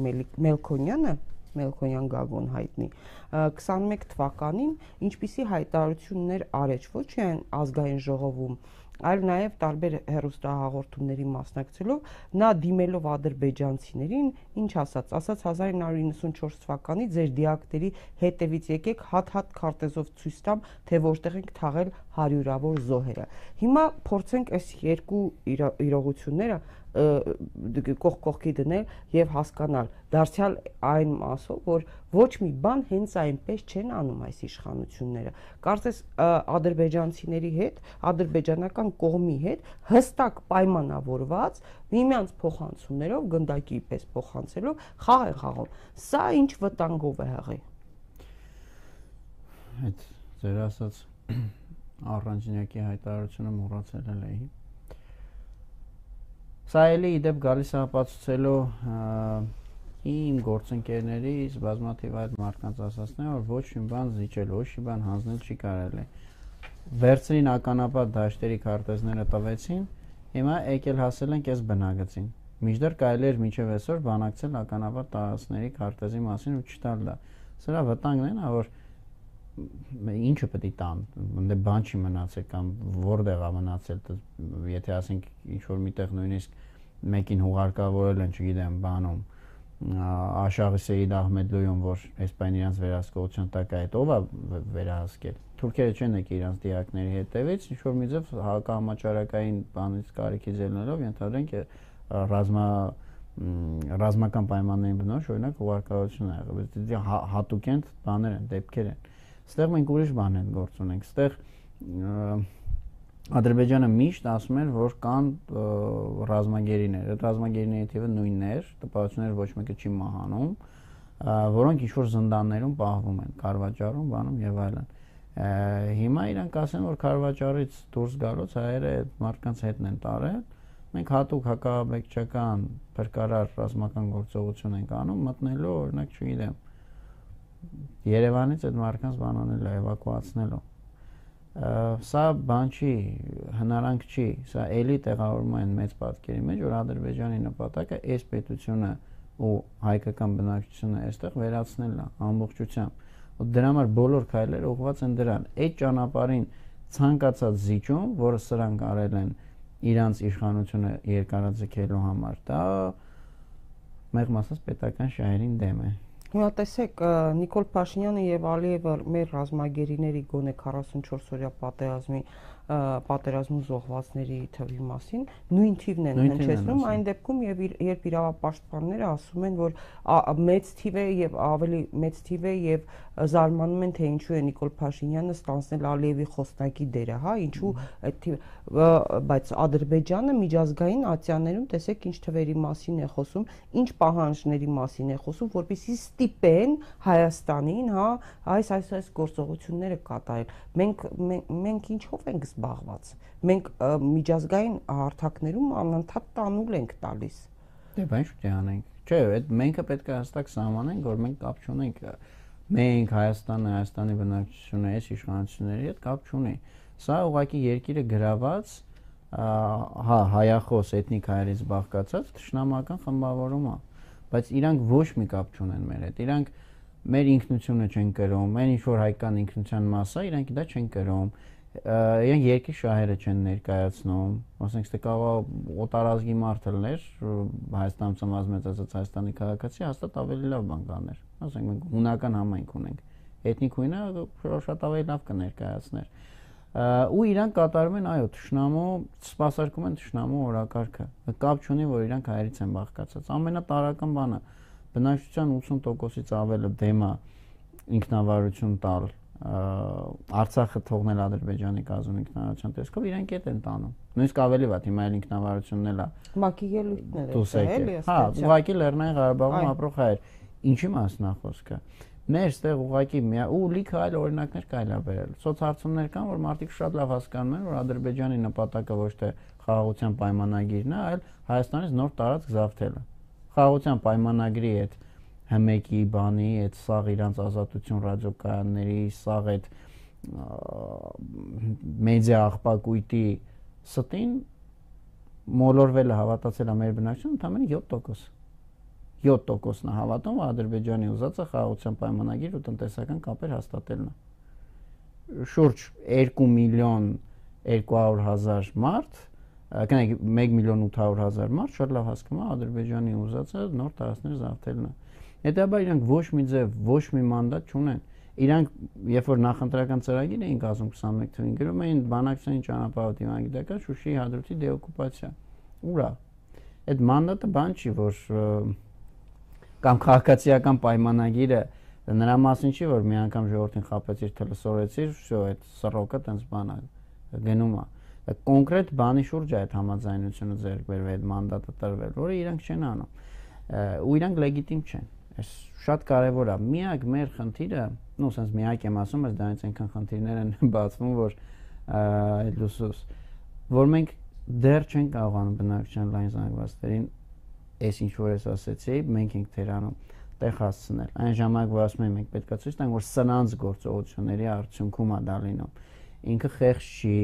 Մելքոնյանը Մելքոյան Գագոն հայտնի 21 թվականին ինչպիսի հայտարարություններ արեց ոչ միայն ազգային ժողովում այլ նաև տարբեր հերոստահաղորդումների մասնակցելով նա դիմելով ադրբեջանցիներին ինչ ասաց ասաց 1994 թվականի ձեր դիակների հետևից եկեք հատ-հատ քարտեզով ցույց տամ թե որտեղ ենք թաղել հարյուրավոր զոհերը հիմա փորձենք այս երկու իրողությունները կողք կողքի դնել եւ հասկանալ դարձյալ այն մասով որ ոչ մի բան հենց այնպես չեն անում այս իշխանությունները կարծես ադրբեջանցիների հետ ադրբեջանական կողմի հետ հստակ պայմանավորված միմյանց փոխանցումներով գնդակի պես փոխանցելով խաղ է խաղում սա ինչ վտանգով է հղի այդ ձեր ասած առանջնյակի հայտարարությունը մոռացել էի Սա էլի իդեպ գալիս է ապացուցելու իմ գործընկերներից բազմաթիվ այլ մարդկանց ասացնեմ, որ ոչ մի բան զիջել, ոչ մի բան հանձնել չի կարելի։ Վերցրին ականապատ դաշտերի քարտեզները տվեցին, հիմա եկել հասել ենք այս բնագծին։ Միջդեռ կարելի էր միջև այսօր բանակցել ականապատ տարածքների քարտեզի մասին ու չտալ դա։ Սրա վտանգն է, որ ինչը պետք է տան, ընդ բան չի մնացել կամ որտեղ է մնացել, եթե ասենք ինչ որ միտեղ նույնիսկ մեկին հուղարկավորել են, չգիտեմ, բանում Աշաղի Սեյիդ Ահմեդլոյում, որ այսպես իրանց վերահսկողության տակ է, ով է վերահսկել։ Թուրքերը չեն եկել իրանց դիակների հետևից, ինչ որ մի ձև հակահամաճարակային բանից կարիքի ձելնելով ենթադրենք ռազմա ռազմական պայմաններին բնորոշ օրինակ հուղարկավորություն ա եղել, բայց հատուկ են բաներ են, դեպքեր են։ Ստեղ մենք ուրիշ բան են գործ ունենք։ Ստեղ Ադրբեջանը միշտ ասում էր, որ կան ռազմագերիներ։ Այդ ռազմագերիների թիվը նույնն էր, տպավորություններ ոչ մեկը չի մահանում, որոնք ինչ որ զնդաններում պահվում են, Կարվաճառում, բանում եւ այլն։ Հիմա իրանք ասեն, որ Կարվաճառից դուրս գալուց հայերը այդ մարդկանց հետն են տարել։ Մենք հատուկ հակաբեկչական փրկարար ռազմական գործողություն ենք անում, մտնելու օրինակ, չգիտեմ, Երևանից այդ մարդկանց բանանելը էվակուացնելու սա բան չի, հնարանք չի, սա էլի տեղավորում են մեծ պատկերի մեջ, որ Ադրբեջանի նպատակը այս պետությունը ու հայկական բնակչությունը այստեղ վերացնելն է ամբողջությամբ։ Ու դրա համար բոլոր քայլերը ուղղված են դրան։ Այդ ճանապարհին ցանկացած զիջում, որը սրանք արել են իրանց իշխանությունը երկարաձգելու համար, դա մեղմ ասած պետական շահերին դեմ է։ Հիմա տեսեք Նիկոլ Փաշինյանը եւ Ալիևը մեր ռազմագերիների գոնե 44 օրյա պատերազմի պատերազմու զոհվածների թվի մասին նույն թիվն են հնչեցնում այն դեպքում եւ երբ իրավապաշտպանները ասում են որ մեծ թիվ է եւ ավելի մեծ թիվ է եւ զարմանում են թե ինչու է Նիկոլ Փաշինյանը ստանցնել Ալիևի խոսնակի դերը, հա, ինչու այդ բայց Ադրբեջանը միջազգային ատյաներում տեսեք ինչ թվերի մասին է խոսում, ինչ պահանջների մասին է խոսում, որպեսզի ստիպեն Հայաստանին, հա, այս այս այս գործողությունները կատարել։ Մենք մենք ինչով ենք զբաղված։ Մենք միջազգային հարթակներում անընդհատ տանուլ ենք տալիս։ Դե բան շուտ անենք։ Չէ, այդ մենքը պետք է հստակ սահմանենք, որ մենք կապ չունենք մենք Հայաստանը, Հայաստանի բնակչությունը այս իշխանությունների հետ կապ չունի։ Սա ուղղակի երկիրը գրաված հա հայախոս էթնիկ հայերից բաղկացած ճշնամական խմբավորում է բայց իրանք ոչ մի կապ չունեն մեր հետ իրանք մեր ինքնությունը չեն կրում այն ինչ որ հայկական ինքնության մասը իրանք դա չեն կրում իրենք երկի շահերը չեն ներկայացնում, ասենք թե կարող օտարազգի մարդ լներ Հայաստանում ծնված մեծացած Հայաստանի քաղաքացի հաստատ ավելի լավ բան կաներ։ Ասենք մենք հունական համայնք ունենք։ Էթնիկ հույնը շատ ավելի լավ կներկայացներ։ Ու իրանք կատարում են, այո, ճշնամու, սպասարկում են ճշնամու օրակարգը։ Կապ չունի, որ իրանք հայերից են բաղկացած։ Ամենատարական բանը բնակչության 80%-ից ավելը դեմա ինքնավարություն տալ Արցախը թողնել Ադրբեջանի կազում ինքնավարության տեսքով իրենք այդ են տանում։ Նույնիսկ ավելի վատ հիմա էլ ինքնավարությունն էլ է։ Մակի ելույթներ է, էլի, հա, ուղղակի Լեռնային Ղարաբաղում ապրող հայեր։ Ինչի մասն է խոսքը։ Մեր ստեղ ուղղակի ու լիքը այլ օրինակներ կարելի է բերել։ Սոցհարցումներ կան, որ մարդիկ շատ լավ հասկանում են, որ Ադրբեջանի նպատակը ոչ թե խաղաղության պայմանագիրն է, այլ Հայաստանից նոր տարածք զավթելը։ Խաղաղության պայմանագրի հետ հմեկի բանի, այդ սաղ իրանց ազատություն ռադիոկայանների, սաղ այդ մեդիա աղբակույտի ստին մոլորվել է հավատացել է մեր բնակչությունը ընդամենը 7%։ 7%-ն է հավատում, որ Ադրբեջանի ուզածը խաղաղության պայմանագիր ու տնտեսական կապեր հաստատելն է։ Շուրջ 2 միլիոն 200.000 մարդ, կնեք 1 միլիոն 800.000 մարդ շատ լավ հասկանում է Ադրբեջանի ուզածը նոր տարածքներ զավթելն է։ Հետաբար իրանք ոչ մի ձև, ոչ մի մանդատ չունեն։ Իրանք երբ որ նախընտրական ծրագիր էին կազմում 21 թվականին գրում էին բանակցային ճանապարհ դիմագիտական Շուշիի հադրութի դեօկուպացիա։ Ուրա։ Այդ մանդատը բան չի, որ կամ քաղաքացիական պայմանագիրը նրա մասին չի, որ մի անգամ ժողովրդին խապեցիր, թլսորեցիր, շո այդ սռոկը տենց բան է գնում է կոնկրետ բանի շուրջ է այդ համաձայնությունը ձեռք բերվել, այդ մանդատը տրվել, որը իրանք չեն անում։ Ու իրանք լեգիտիմ չեն։ Այս շատ կարևոր է։ Միակ մեր խնդիրը, ну, sense միակ եմ ասում, ես դրանից այնքան խնդիրներ են բացվում, որ այդ լուսուս, որ մենք դեռ չենք կարողանում բնակչության լայն զանգվածներին այս ինչ որ ես ասեցի, մենք ենք թերանում տեղ հասցնել։ Այն ժամանակ որ ասում եմ մենք պետքա ցույց տանք, որ սնանց գործողությունների արդյունքում է դա լինում։ Ինքը խեղճ չի,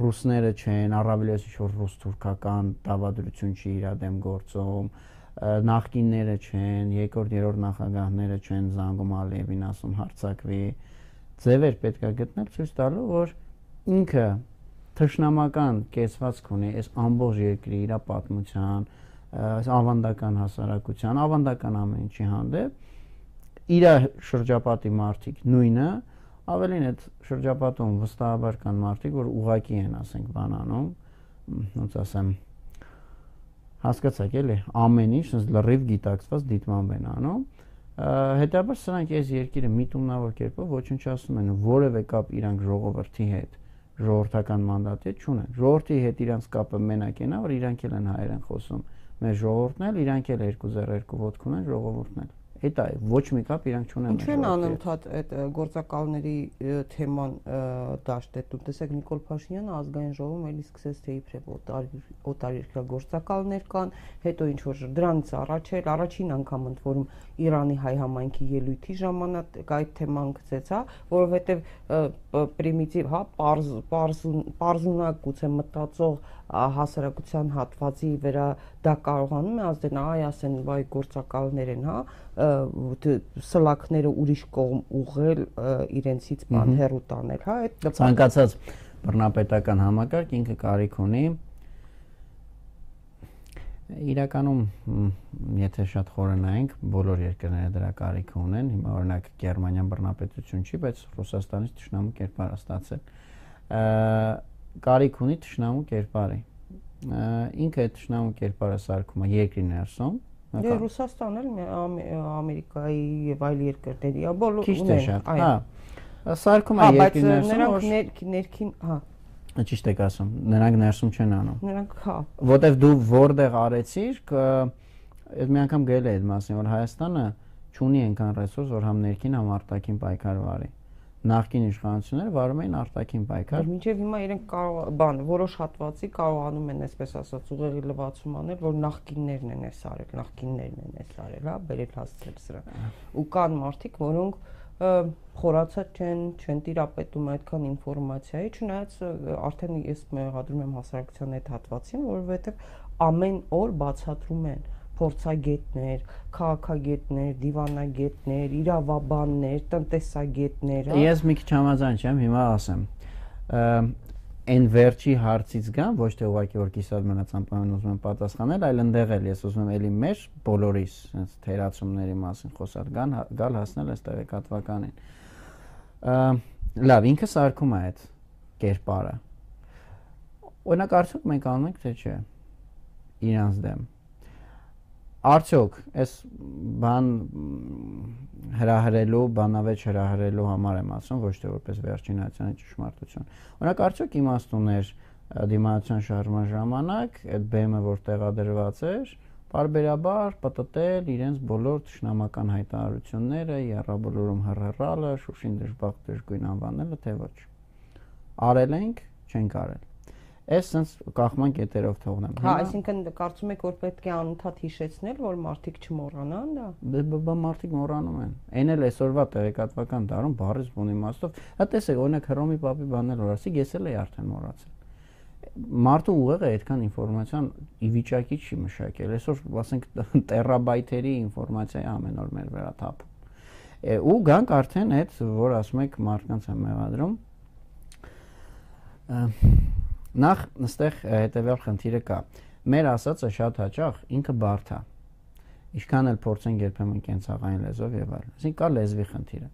ռուսները չեն, առավելից ինչ որ ռուս-թուրքական դավադրություն չի իր դեմ գործում, նախկինները չեն, երկրորդ, երրորդ նախագահները չեն զանգում Ալիևին ասում հարցակվի։ Ձևեր պետքա գտնել ցույց տալու, որ ինքը թշնամական կեսվածք ունի այս ամբողջ երկրի իր պատմության, այս ավանդական հասարակության, ավանդական ամեն ինչի հանդեպ իր շրջապատի մարդիկ նույնը Ավելին այդ շրջապատում վստահաբար կան մարդիկ, որ ուղակի են, ասենք, բանանում, ոնց ասեմ, հասկացաք էլի, ամեն ինչ sense լրիվ գիտակցված դիտմամբ են անում։ Հետաբար սրանք այս երկիրը միտումնավոր կերպով ոչնչացնում են որևէ կապ իրանք ժողովրդի հետ ժողովրդական մանդատի հետ չունեն։ Ժողովրդի հետ իրանք կապը մենակ են, որ իրանք էլ են հայերեն խոսում։ Մեր ժողովուրդն էլ իրանք էլ երկու զեր երկու ոտք ունեն ժողովուրդն էլ հետ է ոչ մի կապ իրանք չունեն Ինչու են անընդհատ այդ գործակալների թեման դաշտետում տեսեք Նիկոլ Փաշինյանը ազգային ժողովում էլի սկսեց թե իբրև օտարերկրյա գործակալներ կան հետո ինչ որ դրանից առաջ էլ առաջին անգամ ընդ որում Իրանի հայ համայնքի ելույթի ժամանակ այդ թեման գծեց, հա, որովհետև պրիմիտիվ, հա, parz parzunak գուցե մտածող հասարակության հատվածի վրա դա կարողանում է ազդել, այ ասեն, վայ գործակալներ են, հա, սլակները ուրիշ կողմ ուղղել իրենցից բան հերու տանել, հա, այդ ցանկացած բռնապետական համակարգ ինքը կարիք ունի. իրականում եթե շատ խորը նայենք, բոլոր երկրները դրա կարիքը ունեն։ Հիմա օրինակ Գերմանիան բռնապետություն չի, բայց Ռուսաստանից ճշնամու կերպար է ստացել։ Կարիք ունի ճշնամու կերպարի։ Ինքը այդ ճշնամու կերպարը սարքում է երկրի ներսում, Դե Ռուսաստանն էլ Ամերիկայի եւ այլ երկրների, բոլոր ունեն, այո։ Սարքում է երկրի ներսում, որ նրանք ներքին, հա, Ճիշտ եք ասում, նրանք ներսում չեն անում։ Նրանք հա։ Որտեվ դու որտեղ արեցիր, այդ մի անգամ գել է այդ մասին, որ Հայաստանը չունի այնքան ռեսուրս, որ համ ներքին, համ արտաքին պայքար վարի նախկին իշխանությունները վարում էին արտաքին պայքար։ Մինչև հիմա իրենք կարող բան որոշ հատվածի կարողանում են, այսպես ասած, ուղեղի լվացում անել, որ նախկիններն են էս արել, նախկիններն են էս արել, հա, բերել հասցրել սրա։ Ու կան մարդիկ, որոնք խորացած չեն, չեն տիրապետում այդքան ինֆորմացիայի, չնայած արդեն ես մեղադրում եմ հասարակության այդ հատվածին, որովհետև ամեն օր բացատրում են փորձագետներ, քաղաքագետներ, դիվանագետներ, իրավաբաններ, տնտեսագետներ, հա։ Ես մի քիչ համաձայն չեմ, հիմա ասեմ այն վերջի հարցից գամ, ոչ թե ուղղակի որ կիսատ մնացան բան ուզում եմ պատասխանել, այլ ընդեղ էլ ես ուզում եմ էլի մեր բոլորիս sense թերացումների մասին խոսալ գան գալ հասնել այս տեղեկատվականին։ Լավ, ինքը սարքում է այդ կերպարը։ Օրինակ արդյոք մենք անում ենք թե չէ իրանց դեմ Արդյոք այս բան հրահրելու, բանավեճ հրահրելու համար եմ ասում, ոչ թե որպես վերջին հայցանի ճշմարտություն։ Օրինակ արդյոք իմաստուներ դիմացիան շարժման ժամանակ այդ բեմը որ տեղադրված էր, բարբերաբար պատտել իրենց բոլոր ճշնամական հայտարարությունները, երրաբոլորում հռհռալը, շուշին դժբախտ դժգույն անվանելը, թե ոչ։ Արել ենք, չենք արել Այս sense կախման կետերով թողնեմ։ Հա, այսինքն կարծում եք որ պետք է անընդհատ հիշեցնել, որ մարդիկ չմոռանան դա։ Բա մարդիկ մոռանում են։ Էն էլ այսօրվա տեղեկատվական դարում բառից բուն իմաստով։ Հա տեսեք, օրինակ Հռոմի պապի բաներ որ ասի, ես էլ էի արդեն մոռացել։ Մարդու ուղեղը այդքան ինֆորմացիան ի վիճակի չի մշակել։ Այսօր, ասենք, տերաբայթերի ինֆորմացիա է ամեն օր մեր վրա թափում։ Ու գանք արդեն այդ, որ ասում եք մարդկանց եմ մեղադրում, Նախ նստեղ հետեւյալ խնդիրը կա։ Մեր ասածը շատ հաճախ ինքը բարդ է։ Ինչքան էլ փորձենք երբեմն կենցաղային լեզվով եւ այլն։ Այսինքն կա լեզվի խնդիրը։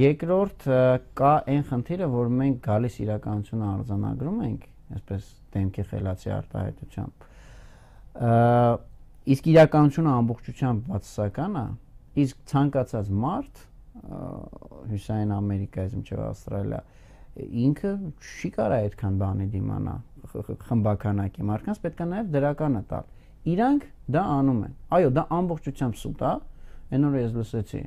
Երկրորդ կա այն խնդիրը, որ մենք գալիս իրականությունը արձանագրում ենք, այսպես դեմքի խելացի արտահայտությամբ։ Իսկ իրականությունը ամբողջությամբ բացասական է, իսկ ցանկացած մարդ Հյուսային Ամերիկայից մինչև Ավստրալիա ինքը չի կարա այդքան բանի դիմանա խմբականակի մարդկանց պետք է նաև դրականը տալ իրանք դա անում են այո դա ամբողջությամբ սուտ է այն օրը ես լսեցի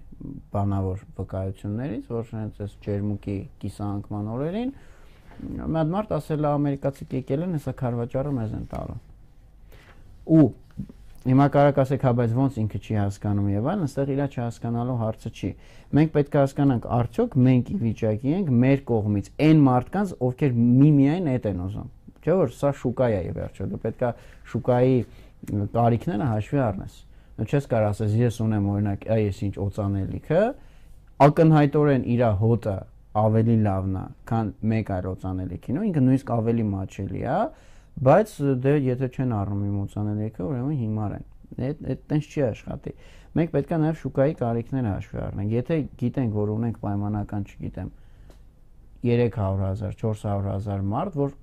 բանավոր վկայություններից որ հենց այս ջերմուկի կիսանկման օրերին մի հատ մարդ ասել է ամերիկացի եկել են հեսա քարվաճառը մեզ են տալը ու Հիմա կարակ ասեք, հա, բայց ո՞նց ինքը չի հասկանում եւ այլն, այստեղ իրա չհասկանալու հարցը չի։ Մենք պետք է հասկանանք, արդյոք մենք ի վիճակի ենք մեր կողմից այն մարդկանց, ովքեր միմիայն այդ են ուզում։ Չէ՞ որ սա շուկա է եւ վերջը դու պետք է շուկայի տարիքները հաշվի առնես։ Նու չես կարող ասես ես ունեմ օրինակ այս ինչ օծանելիքը, ակնհայտորեն իր հոտը ավելի լավն է, քան մեկ այլ օծանելիքին, ու ինքը նույնիսկ ավելի մաչելի է, բայց դե եթե չեն առնում իմ օծանելիքը, ուրեմն հիմար են։ Այդ այդ տենց չի աշխատի։ Մենք պետք է նաև շուկայի կարիքները հաշվի առնենք։ Եթե գիտենք, որ ունենք պայմանական, չգիտեմ, 300.000, 400.000 մարդ, որ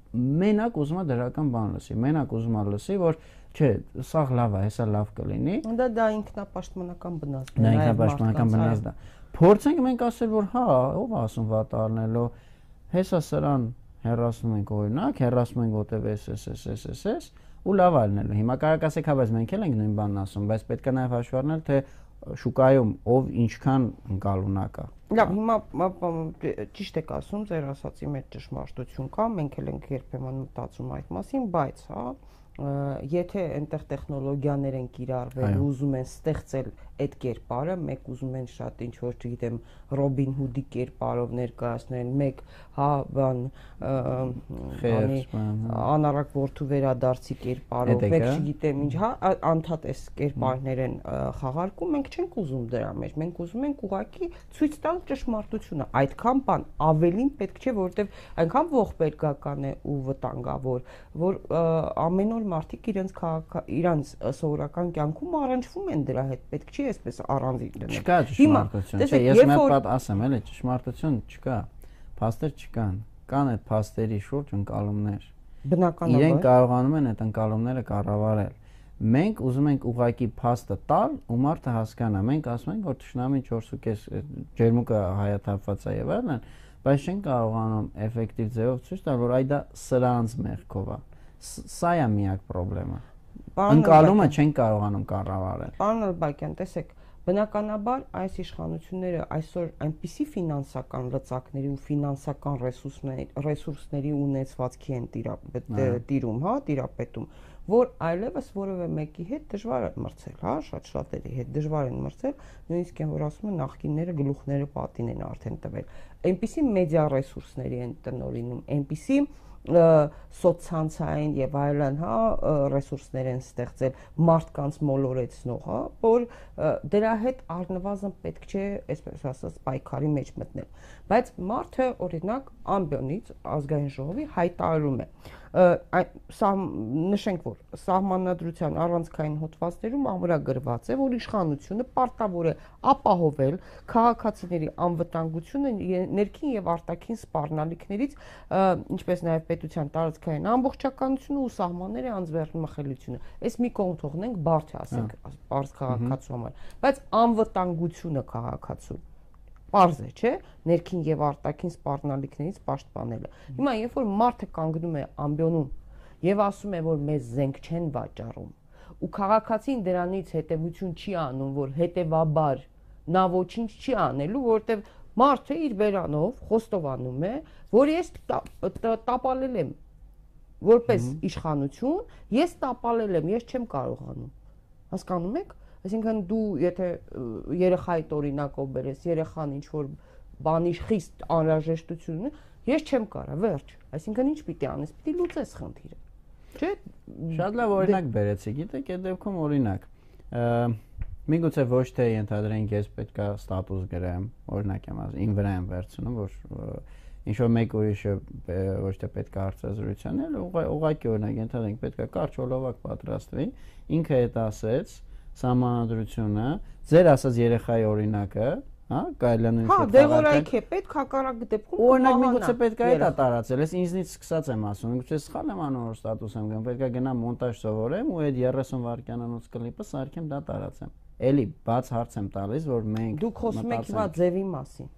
մենակ ուզում է դրական բան լսի, մենակ ուզում է լսի, որ չէ, սա լավ է, հեսա լավ կլինի։ Դա դա ինքնապաշտպանական բնազդ է։ Դա ինքնապաշտպանական բնազդ է։ Փորձենք մենք ասել, որ հա, ով ասում վատ առնելով, հեսա սրան հեռացնում ենք օրինակ, հեռացնում ենք որտեվ SSSSS ու լավ ալնելու։ Հիմա կարակ ասեք, հա, բայց մենք էլ ենք նույն բանն ասում, բայց պետք է նաև հաշվի առնել, թե շուկայում ով ինչքան ընկալունակ է։ Լավ, հիմա ճիշտ եք ասում, ձեր ասացի մեջ ճշմարտություն կա, մենք էլ ենք երբեմն մտածում այդ մասին, բայց հա եթե այնտեղ տեխնոլոգիաներ են կիրառվել ու ուզում են ստեղծել այդ կերպարը, մեկ ուզում են շատ ինչ որ չգիտեմ Ռոբին Հուդի կերպարով ներկայացնել, մեկ հա բան անի անառակ ворթու վերադարձի կերպարով, մեկ չգիտեմ ինչ, հա անթատես կերպարներ են խաղարկում, մենք չենք ուզում դրա մեջ, մենք ուզում ենք ուղակի ցույց տալ ճշմարտությունը։ Այդքան բան ավելին պետք չէ, որովհետև այնքան ողբերգական է ու վտանգավոր, որ ամեն օր մարդիկ իրենց քաղաք իրենց սովորական կյանքում առնչվում են դրա հետ, պետք չի այսպես առանձին դնել։ Չկա ճշմարտություն, չէ, ես մի հատ ասեմ, էլի ճշմարտություն չկա։ Փաստեր չկան։ Կան այդ փաստերի շուրջ ընկալումներ։ Բնականաբար։ Իրենք կարողանում են այդ ընկալումները կառավարել։ Մենք ուզում ենք ուղակի փաստը տալ ու մարդը հասկանա։ Մենք ասում ենք, որ ճշնամին 4.5 ջերմուկը հայաթափված է եւ այլն, բայց չեն կարողանում էֆեկտիվ ձևով ցույց տալ, որ այ դա սրանց մեղքով է։ Սա է միակ խնդրեմը։ Ընկալումը չեն կարողանում կառավարել։ Պարոն Նալբակյան, տեսեք, բնականաբար այս իշխանությունները այսօր այնպիսի ֆինանսական լծակների ու ֆինանսական ռեսուրսների ռեսուրսների ունեցվածքի են տիրում, հա, տիրապետում, որ այլևս որևէ մեկի հետ դժվար է մրցել, հա, շատ շատերի հետ դժվար են մրցել, նույնիսկ են որ ասում են նախկինները գլուխները պատին են արդեն տվել։ Այնպիսի մեդիա ռեսուրսների են տնորինում, այնպիսի սոցցանցային եւ այլն, հա, ռեսուրսներ են ստեղծել մարդկանց մոլորեցնող, հա, որ դրա հետ առնվազն պետք չէ, այսպես ասած, պայքարի մեջ մտնել։ Բայց մարդը օրինակ ամբյոնից ազգային ժողովի հայտարարում է սա նշենք որ սահմանադրության առանցքային հոդվածներում ամրագրված է որ իշխանությունը պարտավոր է ապահովել քաղաքացիների անվտանգությունը ներքին եւ արտաքին սպառնալիքներից ինչպես նաեւ պետության տարածքային ամբողջականությունը ու սահմանների անձեռնմխելիությունը այս մի կողմ թողնենք բարդ է ասենք բարձ քաղաքացու համար բայց անվտանգությունը քաղաքացու Պարզ է, չէ՞, ներքին եւ արտաքին սպառնալիքներից պաշտպանելը։ Հիմա երբ որ մարդը կանգնում է ամբյոնում եւ ասում է, որ մեզ զենք չեն վաճառում, ու քաղաքացին դրանից հետեւություն չի անում, որ հետեւաբար նա ոչինչ չի անելու, որտեվ մարդը իր բերանով խոստովանում է, որ ես տապալել եմ որպես իշխանություն, ես տապալել եմ, ես չեմ կարողանում։ Հասկանում եք։ Այսինքն դու եթե երեխայիդ օրինակով բերես, երեխան ինչ որ բանի խիստ անհրաժեշտություն ունի, ես չեմ կարա, վերջ։ Այսինքն ինչ պիտի անես, պիտի լուծես խնդիրը։ Չէ՞։ Շատ լավ օրինակ դե- բերեցի, գիտեք, այդ դեպքում օրինակ Միգուցե ոչ թե ընդհանրենք ես պետքա ստատուս գրեմ, օրինակ եմ ասում, ին վրա եմ վերցնում, որ ինչ որ մեկ ուրիշը ոչ թե պետք է հարցազրույցան էլ ուղղակի օրինակ ենթադրենք պետք է կարճ օլովակ պատրաստվի ինքը հետ ասեց համանadrությունը ձեր ասած երեխայի օրինակը հա կարելի է նույնիսկ հա դեղորայք է պետք հակառակ դեպքում օրինակ միգուցե պետք է դա տարածել ես ինձնից սկսած եմ ասում միգուցե սխալ եմ անում որ ստատուս եմ գնում պետք է գնամ մոնտաժ սովորեմ ու այդ 30 վայրկյանանոց կլիպը սարքեմ դա տարածեմ էլի բաց հարց եմ տալիս որ մենք դուք խոսում եք հիմա ձևի մասին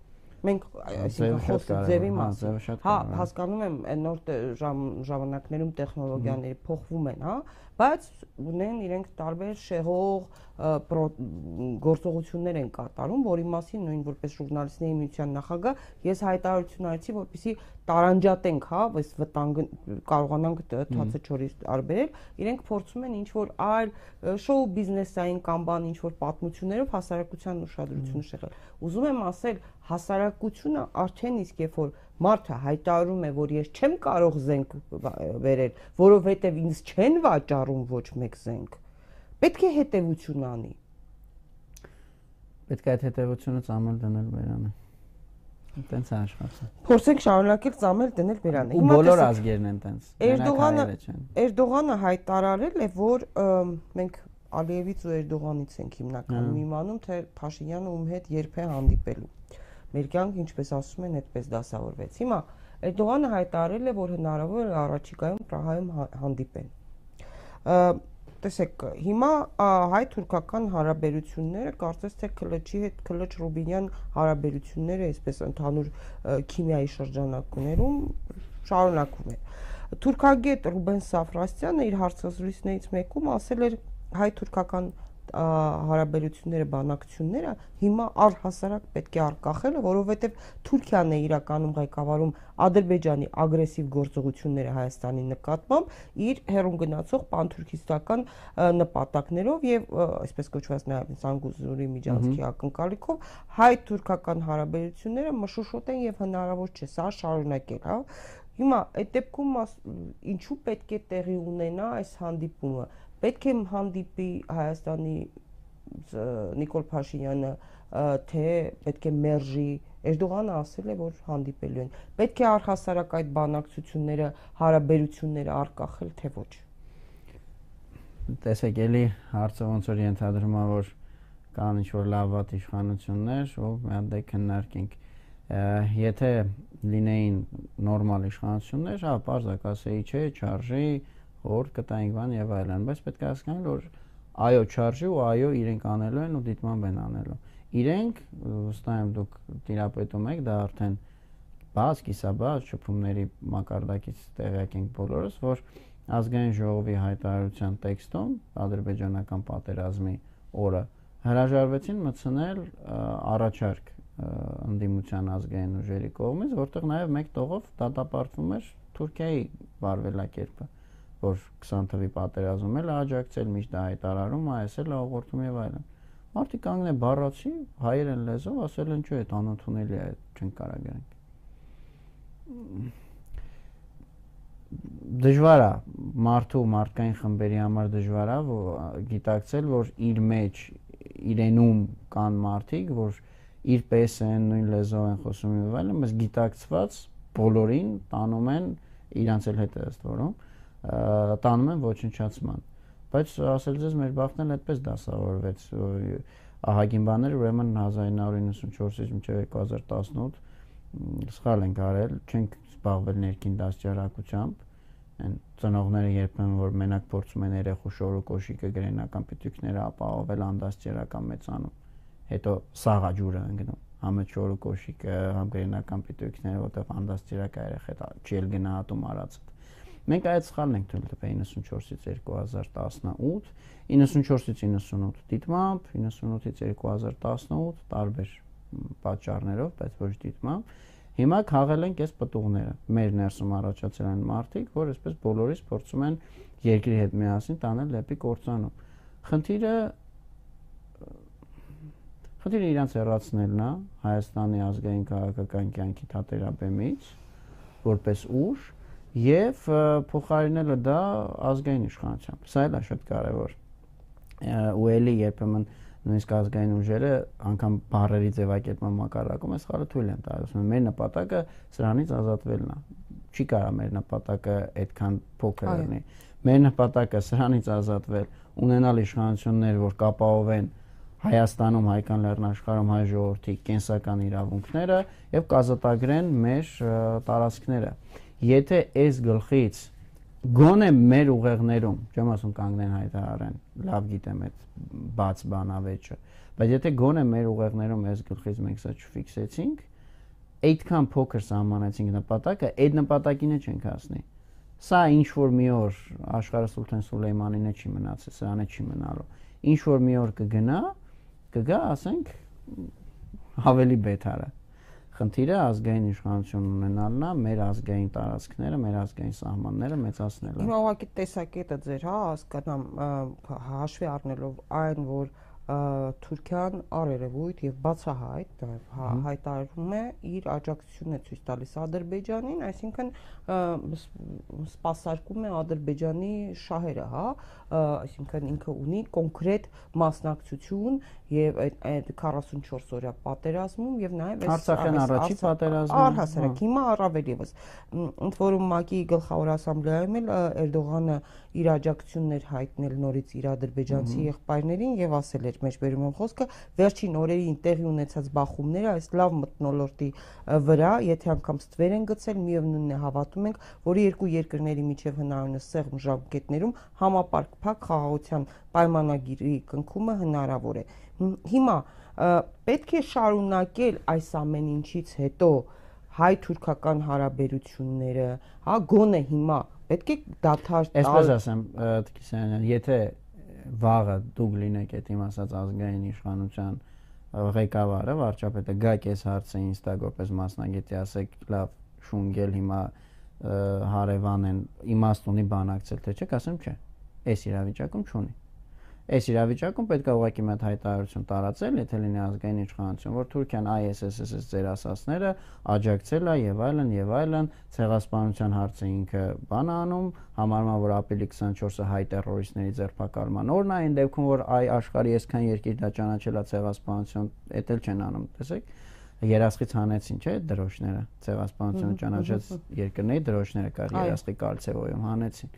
մենք այսինքն խոսքը ձևի հա, մասին հա հասկանում եմ նոր ժամանակներում տեխնոլոգիաները փոխվում են հա բայց ունեն իրենք տարբեր շեղող գործողություններ են կատարում, որի մասին նույն որպես ժուրնալիստների միության նախագահ ես հայտարարություն արեցի, որպեսզի տարանջատենք, հա, այս վտանգը կարողանանք թացը չորի արբերել, իրենք փորձում են ինչ որ այլ շոու բիզնեսային կամ բան ինչ որ պատմություններով հասարակության ուշադրությունը շեղել։ Ուզում եմ ասել, հասարակությունը արդեն իսկ երբ որ մարդը հայտարարում է, որ ես չեմ կարող զենք վերել, որովհետև ինձ չեն վաճառում ոչ մեկ զենք, պետք է հետևություն անի։ Պետք է այդ հետևությունը ծամել դնել վերանը։ Տենց է աշխատում։ Փորձենք շարունակել ծամել դնել վերանը։ Հիմա բոլոր ազգերն են տենց։ Էրդողանը Էրդողանը հայտարարել է, որ մենք Ալիևից ու Էրդողանից ենք հիմնականում իմանում, թե Փաշինյանը ում հետ երբ է հանդիպելու մեր կյանքը ինչպես ասում են, այդպես դասավորվեց։ Հիմա Էրդողանը հայտարարել է, որ հնարավոր է առաջիկայում Պրահայում հա, հանդիպեն։ Տեսեք, հիմա հայ-թուրքական հարաբերությունները կարծես թե Քլչի հետ Քլչ Ռուբինյան հարաբերությունները, այսպես ընդհանուր քիմիայի շրջանակներում շարունակվում է։ Թուրքագետ Ռուբեն Սաֆրասյանը իր հարցազրույցներից մեկում ասել էր հայ-թուրքական հարաբերությունները, բանակցությունները հիմա առհասարակ պետք է արկախելը, որովհետև Թուրքիան է իրականում ղեկավարում Ադրբեջանի ագրեսիվ գործողությունները Հայաստանի նկատմամբ իր հերուն գնացող պանթուրքիստական նպատակներով եւ այսպես կոչված նաեւ Սանգուզուրի միջանցքի ակնկալիքով հայ-թուրքական հարաբերությունները մշուշոտ են եւ հնարավոր չէ սա շարունակել, հա Հիմա այդ դեպքում ինչու պետք է տեղի ունենա այս հանդիպումը պետք է հանդիպի Հայաստանի Նիկոլ Փաշինյանը թե պետք է մերժի Էրդողանը ասել է որ հանդիպելու են պետք է առհասարակ այդ բանակցությունները հարաբերությունները արկախել թե ոչ տեսեք էլի հարցը ոնց որ ենթադրում է որ կան ինչ որ լավ վատ իշխանություններ ով մի հատ դե քննարկենք եթե լինեին նորմալ իշխանություններ հա բարձակ ասեի չէ չարժի որ կտայինք բան եւ այլն, բայց պետք է հասկանալ, որ այո չարժի ու այո իրենք անելու են ու դիտմամբ են անելու։ Իրենք վստահ եմ դուք տիրապետում եք, դա արդեն բաց կիսաբաց շփումների մակարդակից տեղյակ ենք բոլորս, որ ազգային ժողովի հայտարարության տեքստում ադրբեջանական պատերազմի օրը հրաժարվեցին մտցնել առաջարկ ընդդիմության ազգային ուժերի կողմից, որտեղ նաև մեկ տողով դատապարտվում էր Թուրքիայի վարվելակերպը որ 20 թվի պատերազմում էլ աջակցել միշտ հայտարարում, այս էլ հաղորդում եւ այլն։ Մարդիկ կանգն է բառացի, հայերեն լեզով ասել չէ, այդ անընդունելի է, չենք կարա գրանք։ Դժվար է մարդու մարդկային խմբերի համար դժվար է գիտակցել, որ իր մեջ իրենում կան մարդիկ, որ իր պես են, նույն լեզվով են խոսում եւ այլն, բայց գիտակցված բոլորին տանում են իրանց էլ հետ ըստ որում տանում են ոչնչացման բայց ասել ձեզ մեր բախտն էլ այդպես դասավորվեց ահագին բաներ ուրեմն 1994-ից մինչև 2018 սխալ ենք արել չենք զբաղվել ներքին դաստիարակությամբ այն ծնողները երբեմն որ մենակ փորձում են երեխու շորու կոշիկը գրենական պիտույքները ապահովել անդաստիարական մեծանում հետո սաղաջուրը ընկնում համը շորու կոշիկը համ գրենական պիտույքները որտեղ անդաստիարակա երեխա չի էլ գնահատում արածը Մենք այդ սխալն ենք թույլ տվել 94-ից 2018, 94-ից 98 դիտմամբ, 98-ից 2018 տարբեր պատճառներով, բայց ոչ դիտմամբ։ Հիմա քաղել ենք այս պտուղները։ Մեր ներսում առաջացել են մարդիկ, որ այսպես բոլորից փորձում են երկրի հետ միասին տանել դեպի կործանում։ Խնդիրը Խնդիրը իրանց հեռացնելն է Հայաստանի ազգային քաղաքական կյանքի թատերաբեմից որպես ուժ եւ փոխարինելը դա ազգային իշխանությամբ։ Սա էլ է շատ կարեւոր։ Ու էլի երբեմն նույնիսկ ազգային ուժերը անգամ բարերի ձևակերպման մակարդակում այս խաղը թույլ են տալիս։ Մեր նպատակը սրանից ազատվելն է։ Չի կարա մեր նպատակը այդքան փոքր լինի։ Մեր նպատակը սրանից ազատվել, ունենալ իշխանություններ, որ կապահովեն Հայաստանում, Հայկան լեռնաշխարհում հայ ժողովրդի կենսական իրավունքները եւ կազատագրեն մեր տարածքները։ Եթե այս գլխից գոնե մեր ուղեղներում, չեմ ասում կանգնեն հայտարարեն, լավ գիտեմ այդ բաց բանավեճը, բայց եթե գոնե մեր ուղեղներում այս գլխից մենք սա չֆիքսեցինք, այդքան փոքր սահմանեցինք նպատակը, այդ նպատակինը չենք հասնի։ Սա ինչ որ մի օր աշխարհ Սուլթան Սուլեյմանինը չի մնացել, սրանը չի մնալու։ Ինչ որ մի օր կգնա, կգա, ասենք, ավելի բետարը խնդիրը ազգային իշխանություն ունենալն է, մեր ազգային տարածքները, մեր ազգային սահմանները մեծացնելը։ Հիմա ուղղակի տեսակետը ձեր, հա, հասկանամ, հաշվի առնելով այն, որ Թուրքիան առերևույթ եւ բացահայտ նաեւ հա, հայտարարում է իր աջակցությունն է ցույց տալիս Ադրբեջանին, այսինքն սպասարկում է Ադրբեջանի շահերը, հա, այսինքն ինքը ունի կոնկրետ մասնակցություն եւ այդ այդ 44 օրյա պատերազմում եւ նաեւ այս Արցախյան առաջի պատերազմում առհասարակ հիմա առավել եւս ընդ որում ՄԱԿ-ի գլխավոր ասամբլեայում էլ Էրդողանը իր աջակցություններ հայտնել նորից իր ադրբեջանցի եղբայրներին եւ ասել էր մեջբերումով խոսքը վերջին օրերին տեղի ունեցած բախումները այս լավ մտնոլորտի վրա եթե անգամ ստվեր են գցել միևնույնն է հավատում ենք որի երկու երկրների միջև հնարավորինս սեղմ ժամկետներում համապարկ փակ խաղաղության պայմանագիրի կնքումը հնարավոր է հիմա պետք է շարունակել այս ամեն ինչից հետո հայ-թուրքական հարաբերությունները, հա, գոնե հիմա պետք է դադար տալ։ Այսպես ասեմ, Տկիսյանյան, եթե վաղը դուք լինեք այդ իմ ասած ազգային իշխանության ղեկավարը, վարչապետը գա կես հարցը որպես մասնագետի ասեք, լավ, շունգել հիմա հարևան են իմաստ ունի բանակցել, թե չէ, ասեմ չէ։ Այս իրավիճակում չունի այս իրավիճակում պետք է ուղղակի մեծ հայտարարություն տարածել, եթե լինի ազգային իշխանություն, որ Թուրքիան ISSS ձեր ասածները աջակցել է եւ այլն եւ այլն, ցեղասպանության հարցը ինքը բան անում, համարվում որ ապրիլի 24-ը հայ terroristների ձերբակալման օրն է, այն դեպքում որ այ աշխարհի այսքան երկիր դա ճանաչել է ցեղասպանություն, դա էլ չեն անում, տեսեք երասխից հանեցին, չէ՞, դրոշները, ցեղասպանությունը ճանաչած երկրների դրոշները կար երասխի կալցեվոյում հանեցին։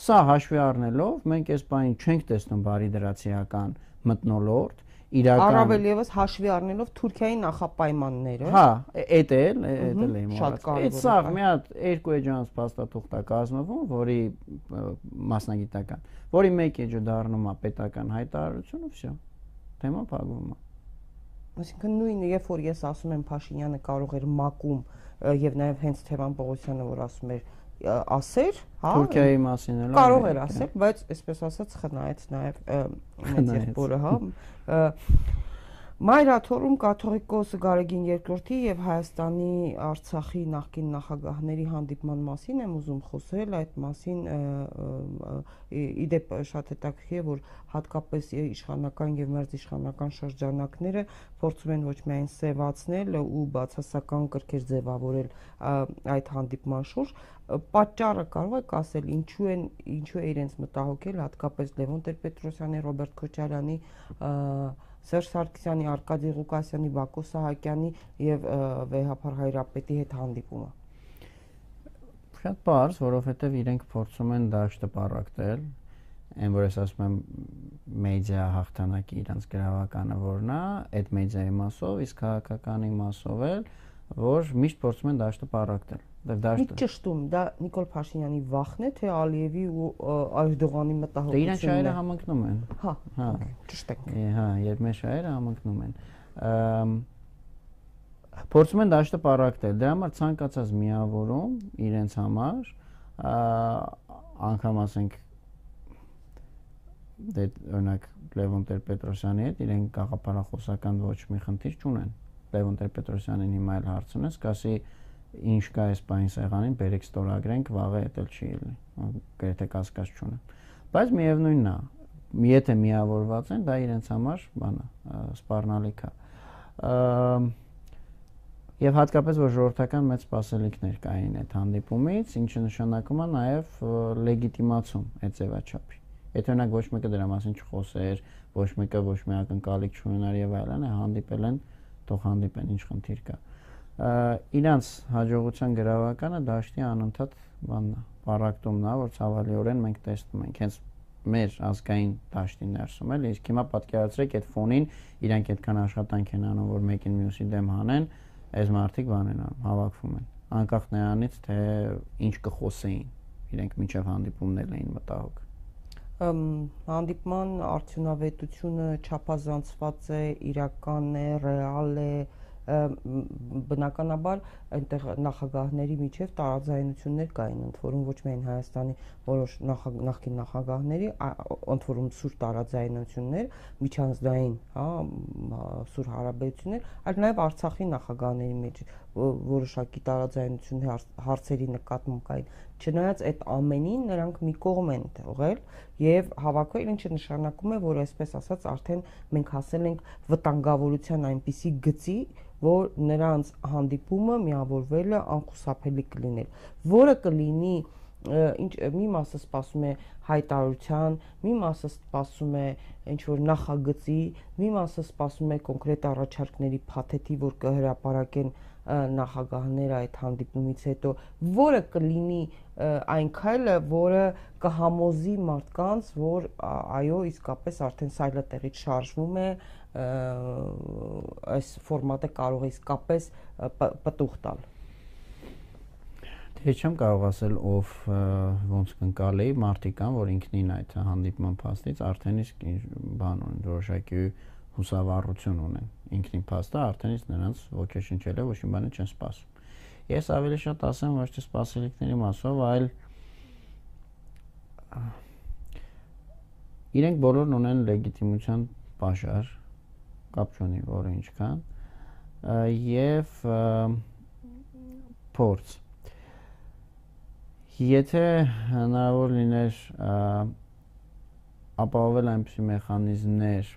Սա հաշվի առնելով մենք այս բանին չենք տեսնում բարի դրացիական մտնոլորտ, իրական Առավել եւս հաշվի առնելով Թուրքիայի նախապայմանները։ Հա, էդ էլ, էդ էլ եմ ասում։ Այդ սա մի հատ երկու էջանց փաստաթուղթ է կազմվում, որի մասնագիտական, որի մեկ էջը դառնում է պետական հայտարարություն ու վсё։ Թեման փակվում է։ Այսինքն նույնը, երբ որ ես ասում եմ Փաշինյանը կարող էր մակում եւ նաեւ հենց Թևան Պողոսյանը որ ասում էր ասեր, հա Թուրքիայի մասին էլ կարող էր ասել, բայց այսպես ասած խնայեց նաև մեծ եղբորը, հա Մայրաթորում կաթողիկոս Գարեգին II-ի եւ Հայաստանի Արցախի նախկին նախագահների հանդիպման մասին եմ ուզում խոսել, այդ մասին իդեպ շատ հետաքրքիր է, որ հատկապես իշխանական եւ մերձիշխանական շրջանակները փորձում են ոչ միայն սևացնել ու բացասական կրկեր ձևավորել այդ հանդիպման շուրջ, պատճառը կարող եք ասել ինչու են ինչու է իրենց մտահոգել հատկապես Լևոն Տեր-Պետրոսյանի, Ռոբերտ Քոչարյանի Սերժ Սարգսյանի, Արկադի Ղուկասյանի, Բակո Սահակյանի եւ Վեհափար Հայրապետի հետ հանդիպումը։ Շատ բարձ, որովհետեւ իրենք փորձում են դաշտը պարակտել, այն որ ես ասում եմ մեդիա հաղթանակի իրանց գրավականը որն է, այդ մեդիայի մասով, իսկ քաղաքականի մասով էլ որ միշտ փորձում են դաշտը պարակտել Դե ճշտում, դա Նիկոլ Փաշինյանի վախն է, թե Ալիևի ու Այրդողանի մտահոգությունն է։ Դե իրեն շահերը համընկնում են։ Հա։ Հա, ճշտեք։ Հա, երբ մեր շահերը համընկնում են։ Փորձում են դաշտը պարակտել։ Դրա համար ցանկացած միավորում իրենց համար անգամ ասենք դե օրինակ Լևոն Տեր-Պետրոսյանի հետ իրեն գաղափարախոսական ոչ մի խնդիր չունեն։ Լևոն Տեր-Պետրոսյանին հիմա էլ հարց ունես, կասի ինչ կա այս բանի սեղանին, բերեք ստորագրենք, վաղը էտել չի ելնի։ Գրեթե կասկած չունեմ։ Բայց միևնույնն է, եթե միավորված են, դա իրենց համար բան է, սպառնալիք է։ Եվ հատկապես որ ժողովրդական մեծ սպասելիքներ կային այդ հանդիպումից, ինչը նշանակում է նաև լեգիտիմացում այդ ձևաչափի։ Եթե օրինակ ոչ մեկը դրա մասին չխոսեր, ոչ մեկը ոչ մի ակնկալիք չունենար եւ այլն, հանդիպել են, թող հանդիպեն, ինչ խնդիր կա։ Իրանց հաջողության գրավականը դաշտի անընդհատ բանն է, պարակտումն է, որ ցավալիորեն մենք տեսնում ենք։ Հենց մեր ազգային դաշտի ներսում էլ իսկ հիմա պատկերացրեք այդ ֆոնին իրանք այդքան աշխատանք են անում որ մեկին մյուսի դեմ հանեն այս մարդիկ բան են անում հավաքվում են անկախ նրանից թե ինչ կխոսեին իրենք միջև հանդիպումներ էին մտահոգ հանդիպման արդյունավետությունը չափազանցված է իրական է ռեալ է բնականաբար այնտեղ նախագահների միջև տարաձայնություններ կային, ընդ որում ոչ միայն Հայաստանի որոշ նախկին նախագահների, ընդ որում սուր տարաձայնություններ, միջանձնային, հա, սուր հարաբերություններ, այլ նաև Արցախի նախագահների մեջ որոշակի տարաձայնություններ հարցերի նկատմամբ կային։ Չնայած այդ ամենին նրանք մի կողմ են թողել եւ հավաքվել, ինչը նշանակում է, որ այսպես ասած արդեն մենք հասել ենք վտանգավորության այնպիսի գծի, որ նրանց հանդիպումը միավորվելը անխուսափելի կլիներ, որը կլինի ինչ մի մասը սպասում է հայտարարության, մի մասը սպասում է ինչ որ նախագծի, մի մասը սպասում է կոնկրետ առաջարկների փաթեթի, որ կհրապարակեն նախագահները այդ հանդիպումից հետո, որը կլինի այն քայլը, որը կհամոզի մարդկանց, որ այո, իսկապես արդեն սայլը տեղից շարժվում է, այս ֆորմատը կարող է իսկապես պտուղ տալ։ Դե չեմ կարող ասել ով ոնց կընկալի մարտիկան, որ ինքնին այդ հանդիպման փաստից արդեն իսկ բան ունեն, որոշակի հուսավառություն ունեն։ Ինքնին փաստը արդեն իսկ նրանց ոգեշնչել է, ոչ մի բանը չեն սպասում։ Ես ավելի շատ ասեմ ոչ թե սպասելիքների մասով, այլ իրենք բոլորն ունեն լեգիտիմության բաժար, կապ չունի որը ինչքան եւ փորձ եթե հնարավոր լիներ ապահովել այնպիսի մեխանիզմներ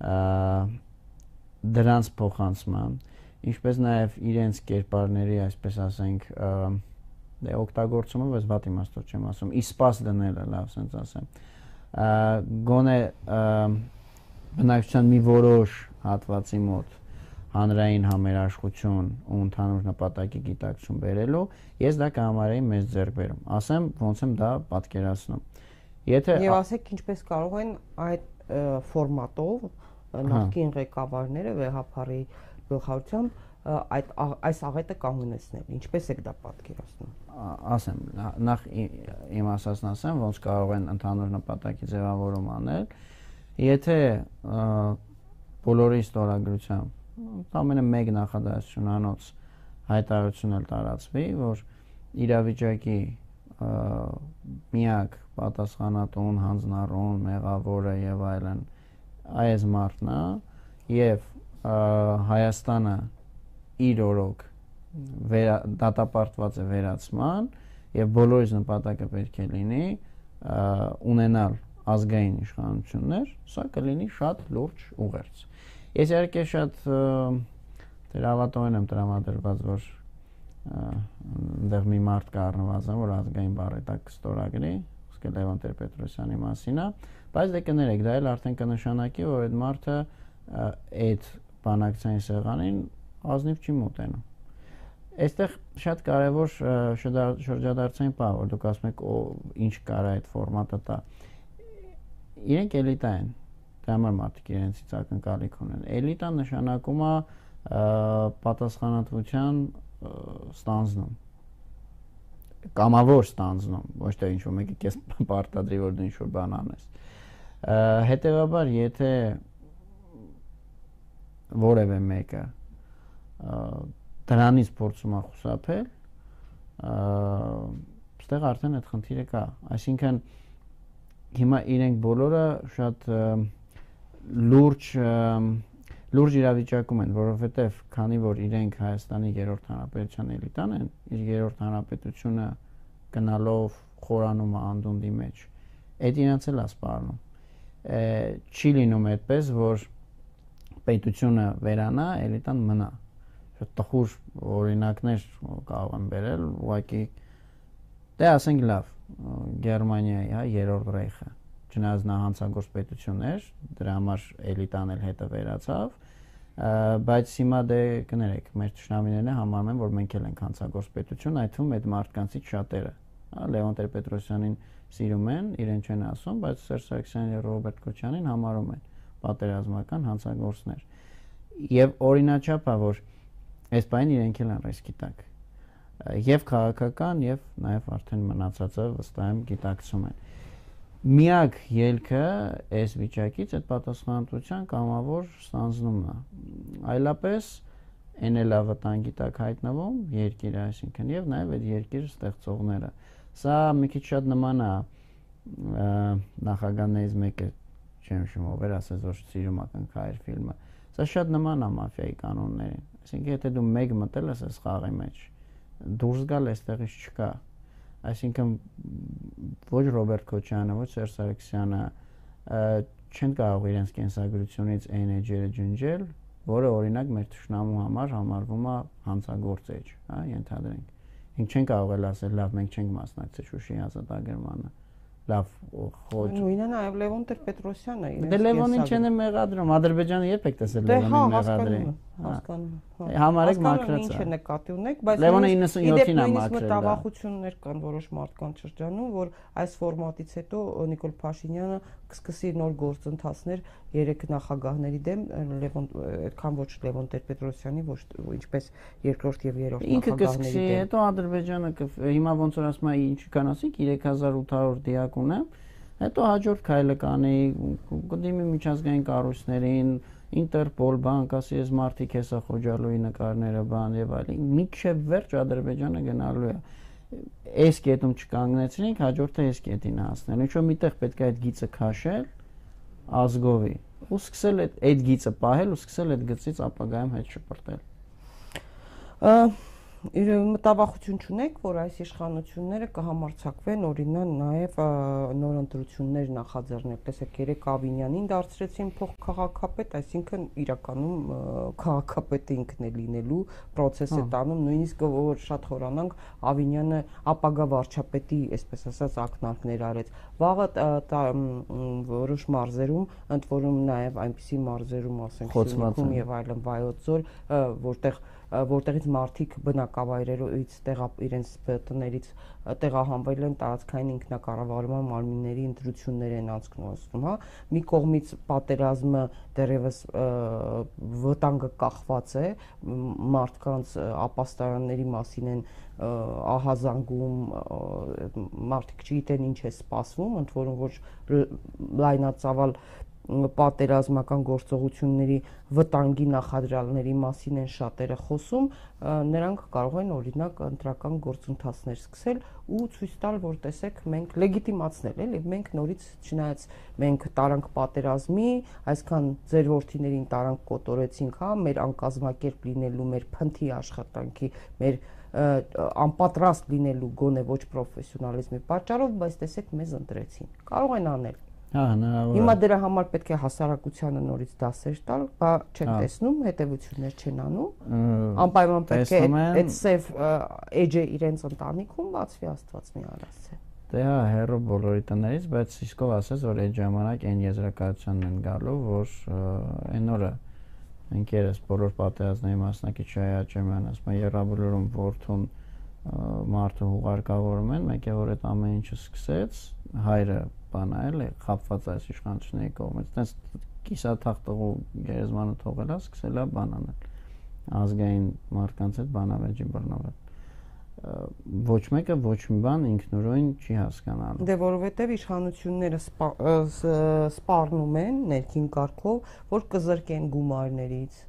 դրանց փոխանցման ինչպես նաև իրենց կերպարների, այսպես ասենք, դե օգտագործումը, բայց վատ իմաստով չեմ ասում, իսպաս դնելը, լավ, ասենց ասեմ։ Գոնե բնակչության մի որոշ հատվածի մոտ հանրային համերաշխություն ու ընդհանուր նպատակի գիտակցություն բերելու, ես դա կհամարեի մեծ ձեռքբերում։ Ասեմ, ոնց եմ դա պատկերացնում։ Եթե Եվ ասեք ինչպես կարող են այդ ֆորմատով նախկին ղեկավարները վեհապարի գլխավորությամբ այդ այս աղետը կանոնեցնել։ Ինչպես եք դա պատկերացնում։ Ասեմ, նախ իմ ասածն ասեմ, ոնց կարող են ընդհանուր նպատակի ձևավորում անել Եթե բոլորի ստորագրությամբ ամենը մեկ նախադասությունանոց հայտարարություն էլ տարածվի, որ իրավիճակի միակ պատասխանատուն, հանձնառուն, մեղավորը եւ այլն այս մարդն է եւ Հայաստանը իր օրոք վերա, դատապարտված է վերացման եւ բոլորիս նպատակը պետք է լինի ունենալ ազգային իշխանություններ, սա կլինի շատ լուրջ ուղերձ։ Ես իհարկե շատ դրավատոն եմ տրամադրված, որ այնտեղ մի մարդ կա առնվազն, որ ազգային բարետակ ստորագրի, իսկ Լևոն Տեր-Պետրոսյանի մասին է, բայց դե կներեք, դա էլ արդեն կնշանակի, որ այդ մարդը այդ բանակցային սեղանին ազնիվ չի մոտենում Այստեղ շատ կարևոր շրջադարձային բան, որ դուք ասում եք, ինչ կարա այդ ֆորմատը տա իրենք էլիտա են դա համար մարդիկ իրենցից ակնկալիք ունեն էլիտան նշանակում է պատասխանատվության ստանձնում կամավոր ստանձնում ոչ թե ինչ որ մեկը քեզ պարտադրի որ դու ինչ որ բան անես հետեւաբար եթե որևէ մեկը դրանից փորձում է խուսափել այստեղ արդեն այդ խնդիրը կա այսինքն հիմա իրենք բոլորը շատ լուրջ լուրջ իրավիճակում են, որովհետև քանի որ իրենք Հայաստանի երրորդ հանրապետության էլիտան են, իր երրորդ հանրապետությունը գնալով խորանում է անդունդի մեջ, այդ իրանց էլ է սպառնում։ Չի լինում այդպես, որ պետությունը վերանա, էլիտան մնա։ Շատ տխուր օրինակներ կարող եմ բերել, ուղղակի դե ասենք լավ, Գերմանիայի, հա, երրորդ ռեյխը։ չնայած նա հանցագործ պետություն էր, դրա համար էլիտան էլ հետը վերացավ, բայց հիմա դե կներեք, մեր ճշնամիներն համարում են, որ մենք էլ ենք հանցագործ պետություն, այդ թվում այդ մարդկանցից շատերը, Լևոն Տեր-Պետրոսյանին սիրում են, իրեն չեն ասում, բայց Սերժ Սարգսյանին եւ Ռոբերտ Քոչյանին համարում են պատերազմական հանցագործներ։ Եվ օրինաչափ է, որ այս բանը իրենք էլ են ռիսկի տակ եւ քաղաքական եւ նաեւ արդեն մնացածը վստահ եմ գիտակցում են միակ ելքը այս վիճակից այդ պատասխանատվության կամավոր ստանձնումն է այլապես այն էլ ավտանգի տակ հայտնվում երկիրը այսինքն եւ նաեւ այդ երկիրը ստեղծողները սա մի քիչ շատ նման է նախագահներից մեկը չեմ հիշում ով էր ասես որ սիրում ակնքայր ֆիլմը սա շատ նման է մաֆիայի կանոններին այսինքն եթե դու մեկ մտել ես այս խաղի մեջ դուրս գալ այստեղից չկա այսինքն ոչ Ռոբերտ Քոչյանը, ոչ Սերժ Սարգսյանը չեն կարող իրենց կենսագրությունից այն էջերը ջնջել, որը օրինակ մեր ճշնամու համար համարվում է հանցագործ էջ, հա, ենթադրենք։ Մենք չեն կարող էլ ասել, լավ, մենք չենք մասնակցել Շուշիի ազատագրմանը լավ խոչ։ Նույնը նաև Լևոն Տեր-Պետրոսյանը իրենց։ Դե Լևոնին չեն մեղադրում, Ադրբեջանը երբ եք տեսել դե Լևոնին մեղադրի։ Հասկանում եմ։ Համարեք մակրած։ Ինչ է նկատի ունեք, բայց Լևոնը 97-ին է մակրել։ Մտավախություններ կան որոշ մարդկանց շրջանում, որ այս ֆորմատից հետո Նիկոլ Փաշինյանը կսկսի նոր գործընթացներ երեք նախագահների դեմ Լևոն այդքան ոչ Լևոն Տեր-Պետրոսյանի, ոչ ինչպես երկրորդ եւ երրորդ նախագահների դեմ։ Ինքը կսկսի, հետո Ադրբեջանը հիմա ոնց որ ասում է, ինչ կան ասիկ 3800 դիակ ունեմ, հետո հաջորդ քայլը կանի, կդիմի միջազգային կառույցներին, Ինտերպոլ, բանկ, ասի ես մարտիկ հեսա խոջալուի նկարները, բան եւ այլն։ Միջև վերջ Ադրբեջանը գնալու է այս կետում չկանգնեցրինք, հաջորդը այս կետին հասնել։ Ինչ որ միտեղ պետք է այդ գիծը քաշել ազգովի ու սկսել այդ այդ գիծը պահել ու սկսել այդ գծից ապագայում հետ շպրտել մտավախություն չունեք, որ այս իշխանությունները կհամարցակվեն օրինակ նաև նոր ընտրություններ նախաձեռնել։ Տեսեք, երեք Ավինյանին դարձրեցին փոխքաղաքապետ, այսինքն իրականում քաղաքապետը ինքն է լինելու process է տանում, նույնիսկ որ շատ խորանանք Ավինյանը ապագա վարչապետի, այսպես ասած, ակնարկներ արեց։ Վաղը որոշ մարզերում, ընդ որում նաև այնպիսի մարզերում, ասենք, Սյունիքում եւ այլն Վայոց ձոր, որտեղ որտեղից մարդիկ բնակավայրերից տեղա իրենց տներից տեղահանվել են տարածքային ինքնակառավարման մարմինների ընտրություններ են անցկացնում, հա։ Մի կողմից պատերազմը դեռևս վտանգը կախված է, մարդկանց ապաստարանների մասին են ահազանգում, մարդիկ չգիտեն ինչ է սպասվում, ընդ որում որ լայնածավալ պատերազմական գործողությունների վտանգի նախադրյալների մասին են շատերը խոսում, նրանք կարող են օրինակ ընտրական գործընթացներ սկսել ու ցույց տալ, որ տեսեք, մենք լեգիտիմացնել էլի, մենք նորից չնայած մենք տարանք պատերազմի, այսքան ձեր ворթիներին տարանք կոտորեցինք, հա, մեր անկազմակերպ լինելու, մեր փնթի աշխատանքի, մեր անպատրաստ լինելու գոնե ոչ պրոֆեսիոնալիզմի պատճառով, բայց տեսեք, մեզ ընտրեցին։ Կարող են անել Հա, հնարավոր է։ Հիմա դրա համար պետք է հասարակությանը նորից դասեր տալ, բա չեն տեսնում, հետևություններ չեն անում։ Անպայման պետք է այդ սև edge-ը իրենց ընտանիքում բացվի Աստված մի արասը։ Դե հա, հերո բոլորի տներից, բայց իսկով ասես, որ այդ ժամանակ այն եզրակացությանն են գալու, որ այն օրը ընկերս բոլոր պատերազմների մասնակից Շայա Ջեմյանն ասում է, «Եռաբլուրում ворթուն» մարդը հուղարկավորում են, մեկ է որ այդ ամեն ինչը սկսեց, հայրը բան է, էլի, խապված այս իշխանությունների կողմից։ Տես կիսաթախ տղու գերեզմանը թողելա, սկսելա բան անել։ Ազգային մարդկանց հետ բանավեճի բռնվել ոչ մեկը ոչ մի բան ինքնուրույն չի հասկանալու։ Դե որովհետև իշխանությունները սպառնում են ներքին կարգով, որ կզրկեն գումարներից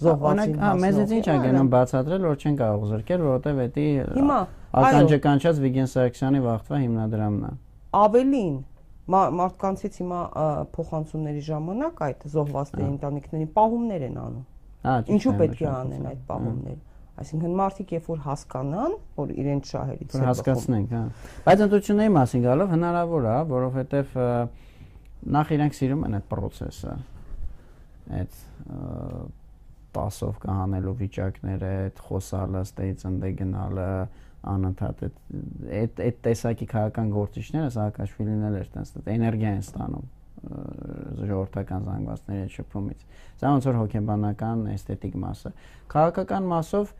զոհվածին։ Հա, մեզից ինչ է գնում բացատրել, որ չեն կարող զրկել, որովհետև դա հիմա ականջականչած Վիգեն Սարգսյանի վաղտվա հիմնադրամն է։ Ավելին մարդկանցից հիմա փոխանցումների ժամանակ այդ զոհվածների ընտանիքներին պահումներ են անում։ Հա, ինչու պետք է անեն այդ պահումները։ Այսինքն մարդիկ երբ որ հասկանան, որ իրենց շահերից է հասկացնենք, հա։ Բայց ընտրությունների մասին գալով հնարավոր է, որովհետև նախ իրենք սիրում են այդ process-ը։ Այդ տասով կհանելու վիճակները, այդ խոսալը, ստեյց ընդե գնալը, անընդհատ այդ այդ այդ տեսակի քաղաքական գործիչները Սաակաշվիլին էլ էր տենց էներգիա են ստանում ժողովրդական զանգվածների շփումից։ Սա ոնց որ հոգեբանական էսթետիկ մասը։ Քաղաքական մասով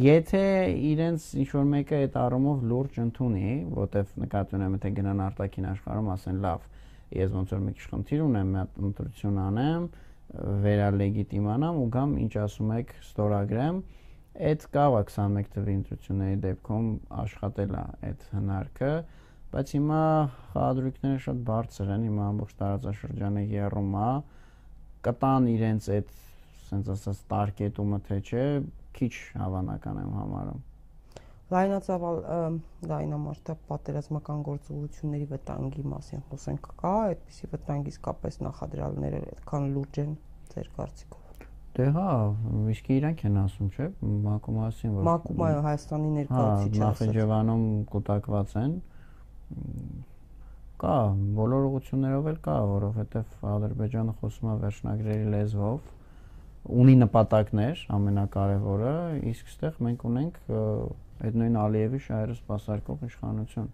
եթե իրենց ինչ որ մեկը այդ առումով լուրջ ընդունի, որտեվ նկատի ունեմ թե գնան արտաքին աշխարհում ասեն լավ, ես ոնց որ մի քիչ խնդիր ունեմ, մի հատ ընտրություն անեմ, վերալեգիտիմանամ ու գամ ինչ ասում եք ստորագրեմ, այդ կավա 21 թվի ընտրությունների դեպքում աշխատել է այդ հնարքը, բայց հիմա խաղադրույքները շատ բարձր են, հիմա ամբողջ տարածաշրջանը երում է, կտան իրենց այդ ասենց ասած տարկետումը թե չէ, քիչ հավանական եմ համարում լայնածավալ լայնամասշտաբ պատերազմական գործողությունների վտանգի մասին խոսենք կա այդպիսի վտանգ իսկապես նախադրյալները այդքան լուրջ են ձեր կարծիքով Դե հա, իսկ իրանք են ասում, չէ՞, Մակումասին որ Մակումայը Հայաստանի հա, Նախիջևանում կուտակված են կա բոլոր ուղություններով էլ կա, որովհետև Ադրբեջանը խոսում է վերջնագրերի լեզվով ունի նպատակներ ամենակարևորը, իսկ այստեղ մենք ունենք այդ նույն Ալիևի շահերը սпасարկող իշխանություն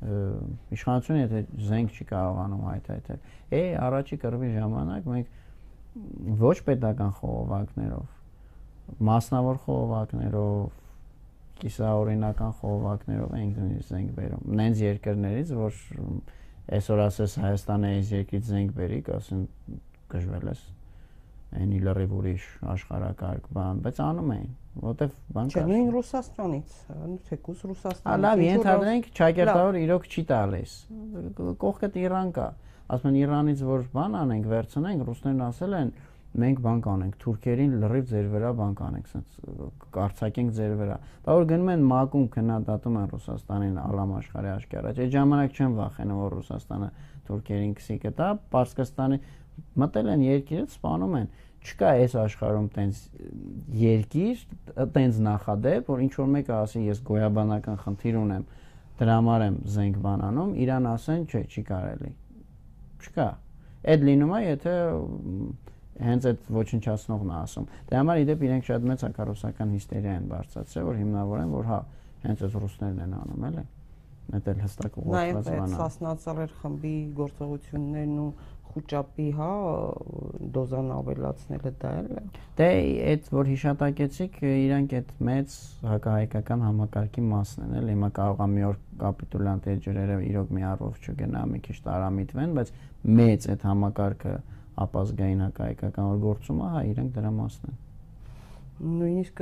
իշխանությունը եթե զենք չի կարողանում հայթայթել։ Է, առաջի կրվի ժամանակ մենք ոչ պետական խողովակներով, մասնավոր խողովակներով, կիսաօրինական խողովակներով ենք նույնիսկ զենք բերում։ Նենց երկրներից, որ այսօր ասես Հայաստանը այս երկրից զենք բերիք, ասեն գժվել ես այնի լրիվ ուրիշ աշխարհակարգ բան, բայց անում էին, որտեվ բան կար։ Չէ, նույն Ռուսաստանից, թեկուզ Ռուսաստանից։ Լավ, ենթադրենք ճակերտավոր իրոք չի տալիս։ Կողքդ Իրան կա։ Ասում են Իրանից որ բան անենք, վերցնենք, ռուսներն ասել են մենք բան կանենք, թուրքերին լրիվ ձեր վրա բան կանենք, ասենց կարծակենք ձեր վրա։ Բա որ գնում են մակում քննադատում են Ռուսաստանին ալամ աշխարհի աշկարաջ։ Այդ ժամանակ չեն վախենում որ Ռուսաստանը թուրքերին քսի կտա, Պարսկստանի մտել են երկիրը, սպանում են. Չկա այս աշխարհում տենց երկիր, տենց նախադեպ, որ ինչ որ մեկը ասի ես գոյաբանական խնդիր ունեմ, դրա համար եմ զենք բանանում, իրան ասեն, չէ, չի կարելի։ Չկա։ Այդ լինում է, եթե հենց այդ ոչնչացնողն է ասում։ Դրա համար իդեպ իրենք շատ մեծ հակառուսական հիստերիա են բարձրացրել, որ հիմնավորեն, որ հա, հենց այդ ռուսներն են անում, էլի։ Դա էլ հստակ ուղղված բան է։ Նաև Սասնացարեր խմբի գործողություններն ու խոճապի, հա, դոզան ավելացնելը դա էլ է։ Դե այդ որ հիշատակեցիք, իրանք այդ մեծ հակահայկական համակարգի մասն են, էլի հիմա կարող է մի օր կապիտուլյանտի ջրերը իրոք մի առով չգնա, մի քիչ տարամիտվեն, բայց մեծ այդ համակարգը ապազգային հակահայկական որ գործում է, հա, իրանք դրա մասն են նույնիսկ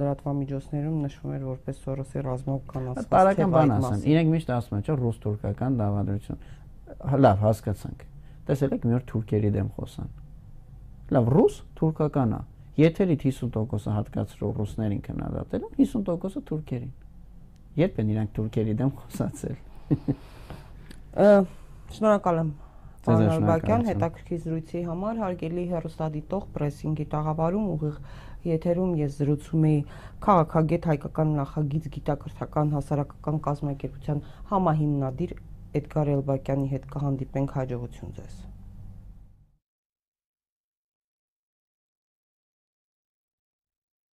լրատվամիջոցներում նշվում էր որպես Սորոսի ռազմով կանացված տարական բան ասեն իրենք միշտ ասում են չէ ռուս-թուրքական դավադրություն լավ հասկացանք։ Տեսել եք մի օր թուրքերի դեմ խոսան։ Լավ, ռուս թուրքական է։ Եթերից 50%-ը հատկացրող ռուսներին քննադատել են, 50%-ը թուրքերին։ Երբ են իրանք թուրքերի դեմ խոսացել։ Շնորհակալ եմ։ Պարոն Բակյան, հետաքրքիր զրույցի համար հարգելի հերոստադիտող պրեսինգի տաղավարում ուղիղ եթերում ես զրուցում էի քաղաքագետ հայկական նախագիծ գիտակրթական հասարակական կազմակերպության համահիմնադիր Էդգար Էլբակյանի հետ կհանդիպենք հաջողություն ձեզ